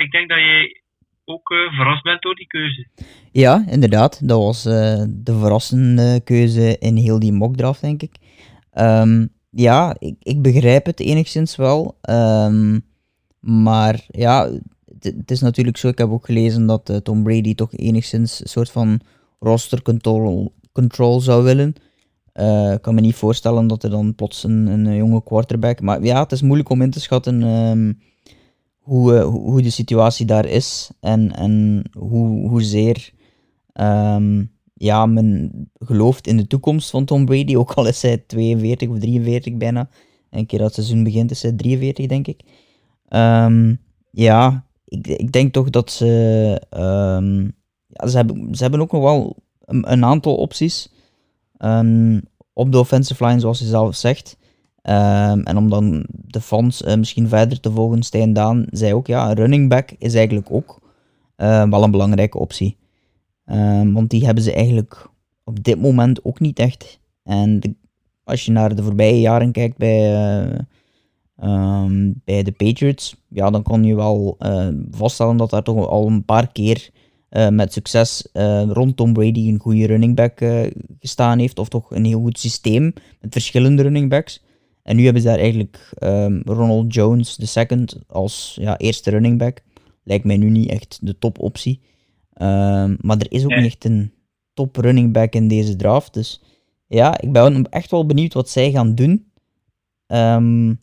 ik denk dat jij ook verrast bent door die keuze. Ja, inderdaad. Dat was de verrassende keuze in heel die mockdraft, denk ik. Um, ja, ik, ik begrijp het enigszins wel. Um, maar ja, het is natuurlijk zo. Ik heb ook gelezen dat uh, Tom Brady toch enigszins een soort van roster control, control zou willen. Uh, ik kan me niet voorstellen dat er dan plots een, een jonge quarterback. Maar ja, het is moeilijk om in te schatten um, hoe, uh, hoe de situatie daar is. En, en hoe, hoezeer um, ja, men gelooft in de toekomst van Tom Brady, ook al is hij 42 of 43 bijna. Een keer dat het seizoen begint is hij 43, denk ik. Um, ja, ik, ik denk toch dat ze... Um, ja, ze, hebben, ze hebben ook nog wel een, aantal opties. Um, op de offensive line, zoals je zelf zegt. en om dan de fans uh, misschien verder te volgen, Stijn Daan zei ook, ja, running back is eigenlijk ook uh, wel een belangrijke optie. Um, want die hebben ze eigenlijk op dit moment ook niet echt. En als je naar de voorbije jaren kijkt bij, uh, um, bij de Patriots, ja, dan kan je wel uh, vaststellen dat daar toch al een paar keer uh, met succes rond Tom Brady een goede running back gestaan heeft. Of toch een heel goed systeem met verschillende running backs. En nu hebben ze daar eigenlijk um, Ronald Jones II als ja, eerste running back. Lijkt mij nu niet echt de topoptie. Um, maar er is ook niet echt een top running back in deze draft. Dus ja, ik ben echt wel benieuwd wat zij gaan doen. Um,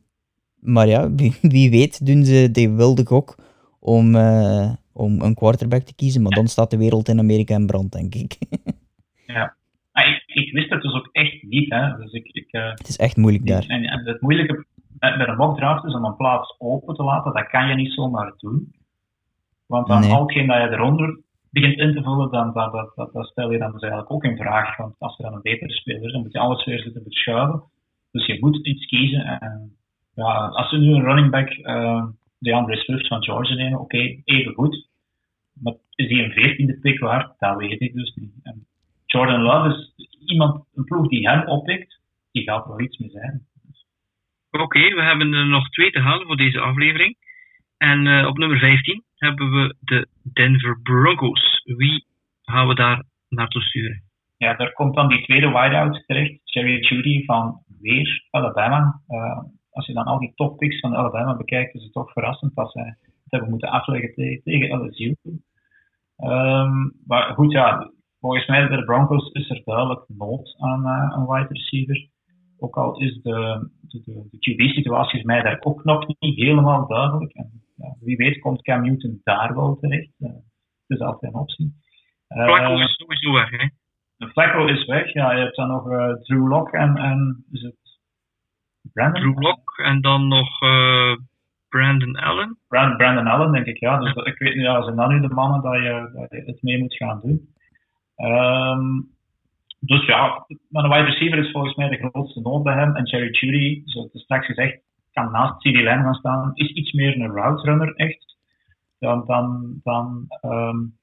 maar ja, wie, wie, weet doen ze de wilde gok om, uh, om een quarterback te kiezen. Maar dan staat de wereld in Amerika in brand, denk ik. ja. Ik, ik, wist het dus ook echt niet. Hè. Dus ik, ik, uh, het is echt moeilijk daar. En, en het moeilijke met een mock draft is om een plaats open te laten. Dat kan je niet zomaar doen. Want dan nee. al hetgeen dat je eronder begint in te vullen, dan, stel je dan dus eigenlijk ook in vraag. Want als er dan een betere speler is, dan moet je alles weer zitten verschuiven. Dus je moet iets kiezen. En, ja, als we nu een running back, uh, DeAndre Swift van Georgia nemen, oké, even goed. Maar is die een veertiende pick waard? Dat weet ik dus niet. Jordan Love is iemand, een ploeg die hem oppikt, die gaat wel iets mee zijn. Oké, we hebben er nog twee te halen voor deze aflevering. En uh, op nummer 15 hebben we de Denver Broncos. Wie gaan we daar naartoe sturen? Ja, daar komt dan die tweede wideout terecht, Jerry Judy van weer Alabama. Uh, als je dan al die toppicks van Alabama bekijkt, is het toch verrassend dat zij het hebben moeten afleggen tegen, LSU. Um, maar goed, ja, volgens mij bij de Broncos is er duidelijk nood aan uh, een wide receiver. Ook al is de, de, de, QB-situatie mij daar ook nog niet helemaal duidelijk. Ja, wie weet komt Cam Newton daar wel terecht. Uh, dat is altijd een optie. Flacco is sowieso weg, hè? Flacco is weg, ja. Je hebt dan nog uh, Drew Lock en, en is het Brandon? Drew Lock en dan nog Brandon Allen. Brand, Brandon Allen, denk ik, ja. Dus ik weet niet, ja, zijn dan nu de mannen dat je, dat je het mee moet gaan doen. Um, dus ja, maar een wide receiver is volgens mij de grootste nood bij hem. En Jerry Judy, zoals straks gezegd, kan naast CD Lamb gaan staan, is iets meer een route runner echt dan, dan, dan, um,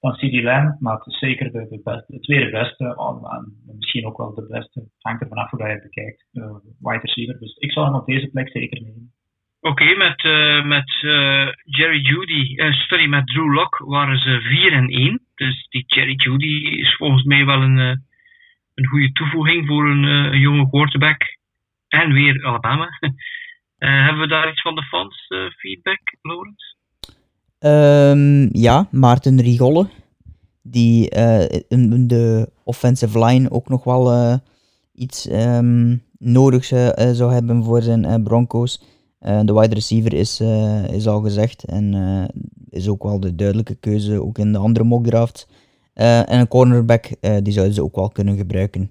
dan CD maar het is zeker de, beste, de tweede beste, en misschien ook wel de beste, het hangt er vanaf hoe je het bekijkt, uh, wide receiver. Dus ik zou hem op deze plek zeker nemen. Oké, met, uh, met uh, Jerry Judy, uh, met Drew Lock waren ze 4 en 1. Dus die Jerry Judy is volgens mij wel een, een goede toevoeging voor een, een jonge quarterback. En weer Alabama. Uh, hebben we daar iets van de fans uh, feedback, Lorenz? Um, ja, Maarten Rigolle, die uh, in de offensive line ook nog wel iets um, nodig zou hebben voor zijn Broncos. de wide receiver is, is al gezegd en is ook wel de duidelijke keuze, ook in de andere mock draft. en een cornerback, die zouden ze ook wel kunnen gebruiken.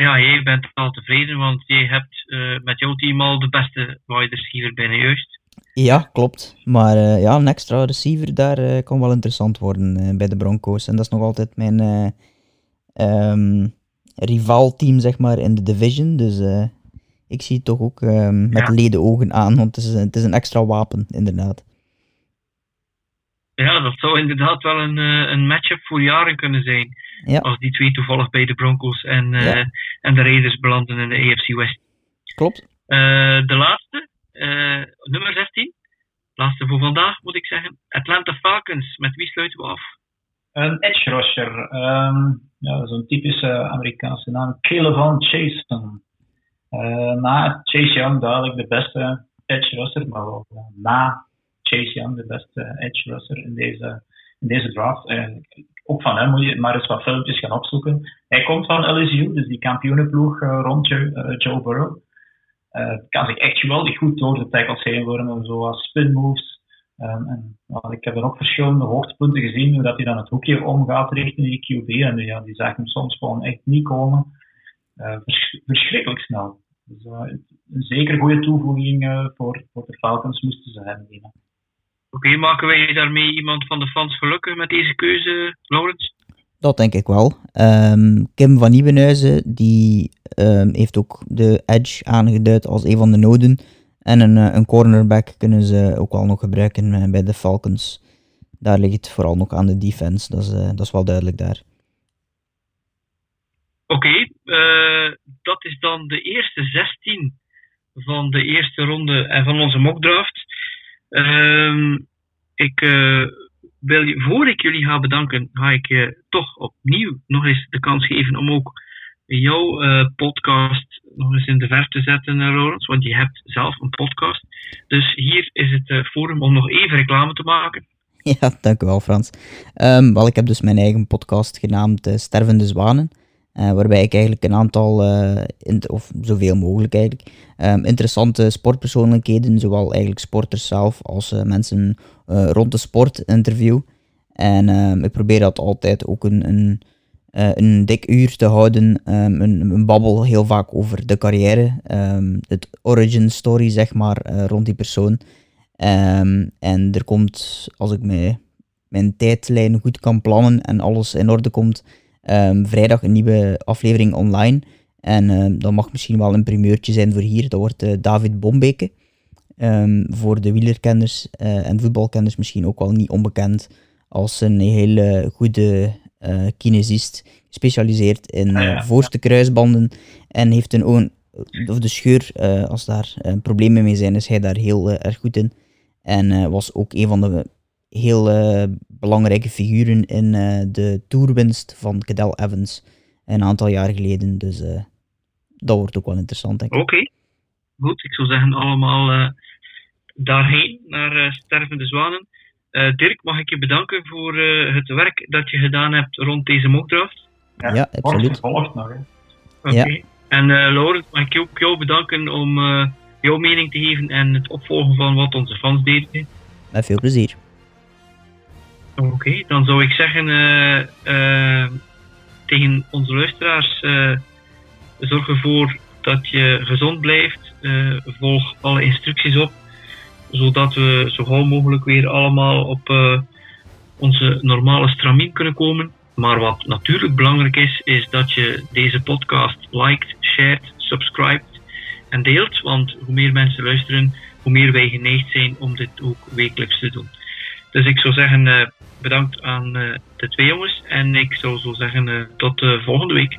Ja, jij bent al tevreden, want je hebt uh, met jouw team al de beste wide receiver bijna juist. Ja, klopt. Maar uh, ja, een extra receiver daar uh, kan wel interessant worden bij de Broncos. En dat is nog altijd mijn, um, rival-team, zeg maar, in de division. Dus eh, ik zie het toch ook ehm, met Ja. leden ogen aan, want het is, het is een extra wapen, inderdaad. Ja, dat zou inderdaad wel een, eh, een matchup voor jaren kunnen zijn. Ja. Als die twee toevallig bij de Broncos en, eh, Ja. en de Raiders belanden in de AFC West. Klopt. Eh, de laatste, eh, nummer 16. Laatste voor vandaag, moet ik zeggen. Atlanta Falcons. Met wie sluiten we af? Een edge rusher. ehm, ja, zo'n typische Amerikaanse naam. Chasen. Eh, na Chase Young duidelijk de beste edge rusher, maar wel na Chase Young de beste edge rusher in deze, in deze draft. Eigenlijk ook van hem moet je maar eens wat filmpjes gaan opzoeken. Hij komt van LSU, dus die kampioenenploeg eh, rond Joe, eh, Joe Burrow. Eh, kan zich echt geweldig goed door de tackles heen worden, zoals spin moves. Ehm, en, ik heb er ook verschillende hoogtepunten gezien, hoe dat hij dan het hoekje omgaat richting die QB. En ja, die zag hem soms gewoon echt niet komen. Vers- verschrikkelijk snel. Dus een zeker goede toevoeging voor, voor de Falcons moesten ze hebben. Oké, maken wij daarmee iemand van de fans gelukkig met deze keuze, Laurens? Dat denk ik wel. Ehm, Kim van Nieuwenhuizen die ehm, heeft ook de edge aangeduid als een van de noden. En een, eh, een cornerback kunnen ze ook wel nog gebruiken eh, bij de Falcons. Daar ligt het vooral nog aan de defense, dat is, eh, dat is wel duidelijk daar. Oké, dat is dan de eerste 16 van de eerste ronde en van onze mockdraft. Ehm ik eh, wil je, voor ik jullie ga bedanken, ga ik je toch opnieuw nog eens de kans geven om ook jouw eh, podcast nog eens in de verf te zetten, eh, Laurens. Want je hebt zelf een podcast. Dus hier is het forum om nog even reclame te maken. Ja, dank u wel Frans. Ehm, wel, ik heb dus mijn eigen podcast genaamd Stervende Zwanen. Eh, waarbij ik eigenlijk een aantal, eh, of zoveel mogelijk eigenlijk, ehm, interessante sportpersoonlijkheden, zowel eigenlijk sporters zelf als eh, mensen rond de sport interview. En ehm, ik probeer dat altijd ook een, een, een dik uur te houden, ehm, een, een babbel heel vaak over de carrière, het origin story zeg maar, rond die persoon. En er komt, als ik mij, mijn tijdlijn goed kan plannen en alles in orde komt, ehm, vrijdag een nieuwe aflevering online. En ehm, dat mag misschien wel een primeurtje zijn voor hier. Dat wordt eh, David Bombeke. Ehm, voor de wielerkenners eh, en voetbalkenners misschien ook wel niet onbekend als een hele goede eh kinesist. Gespecialiseerd in Ah, ja, voorste kruisbanden en heeft een ogen, of de scheur, als daar problemen mee zijn, is hij daar heel erg goed in. En was ook een van de heel belangrijke figuren in eh, de toerwinst van Cadel Evans een aantal jaar geleden. Dus eh, dat wordt ook wel interessant, denk ik. Oké, goed. Ik zou zeggen allemaal eh, daarheen, naar eh, Stervende Zwanen. Eh, Dirk, mag ik je bedanken voor eh, het werk dat je gedaan hebt rond deze mockdraft. Ja, absoluut. gevolgd nog. Hè. Oké. Ja. En eh Laurens, mag ik je ook jou bedanken om eh, jouw mening te geven en het opvolgen van wat onze fans deden. Met veel plezier. Oké, dan zou ik zeggen eh, eh, tegen onze luisteraars: eh, zorg ervoor dat je gezond blijft. volg alle instructies op, zodat we zo gauw mogelijk weer allemaal op onze normale stramien kunnen komen. Maar wat natuurlijk belangrijk is, is dat je deze podcast liked, shared, subscribed en deelt. Want hoe meer mensen luisteren, hoe meer wij geneigd zijn om dit ook wekelijks te doen. Dus ik zou zeggen, bedankt aan eh, de twee jongens. En ik zou zo zeggen, eh, tot eh, volgende week.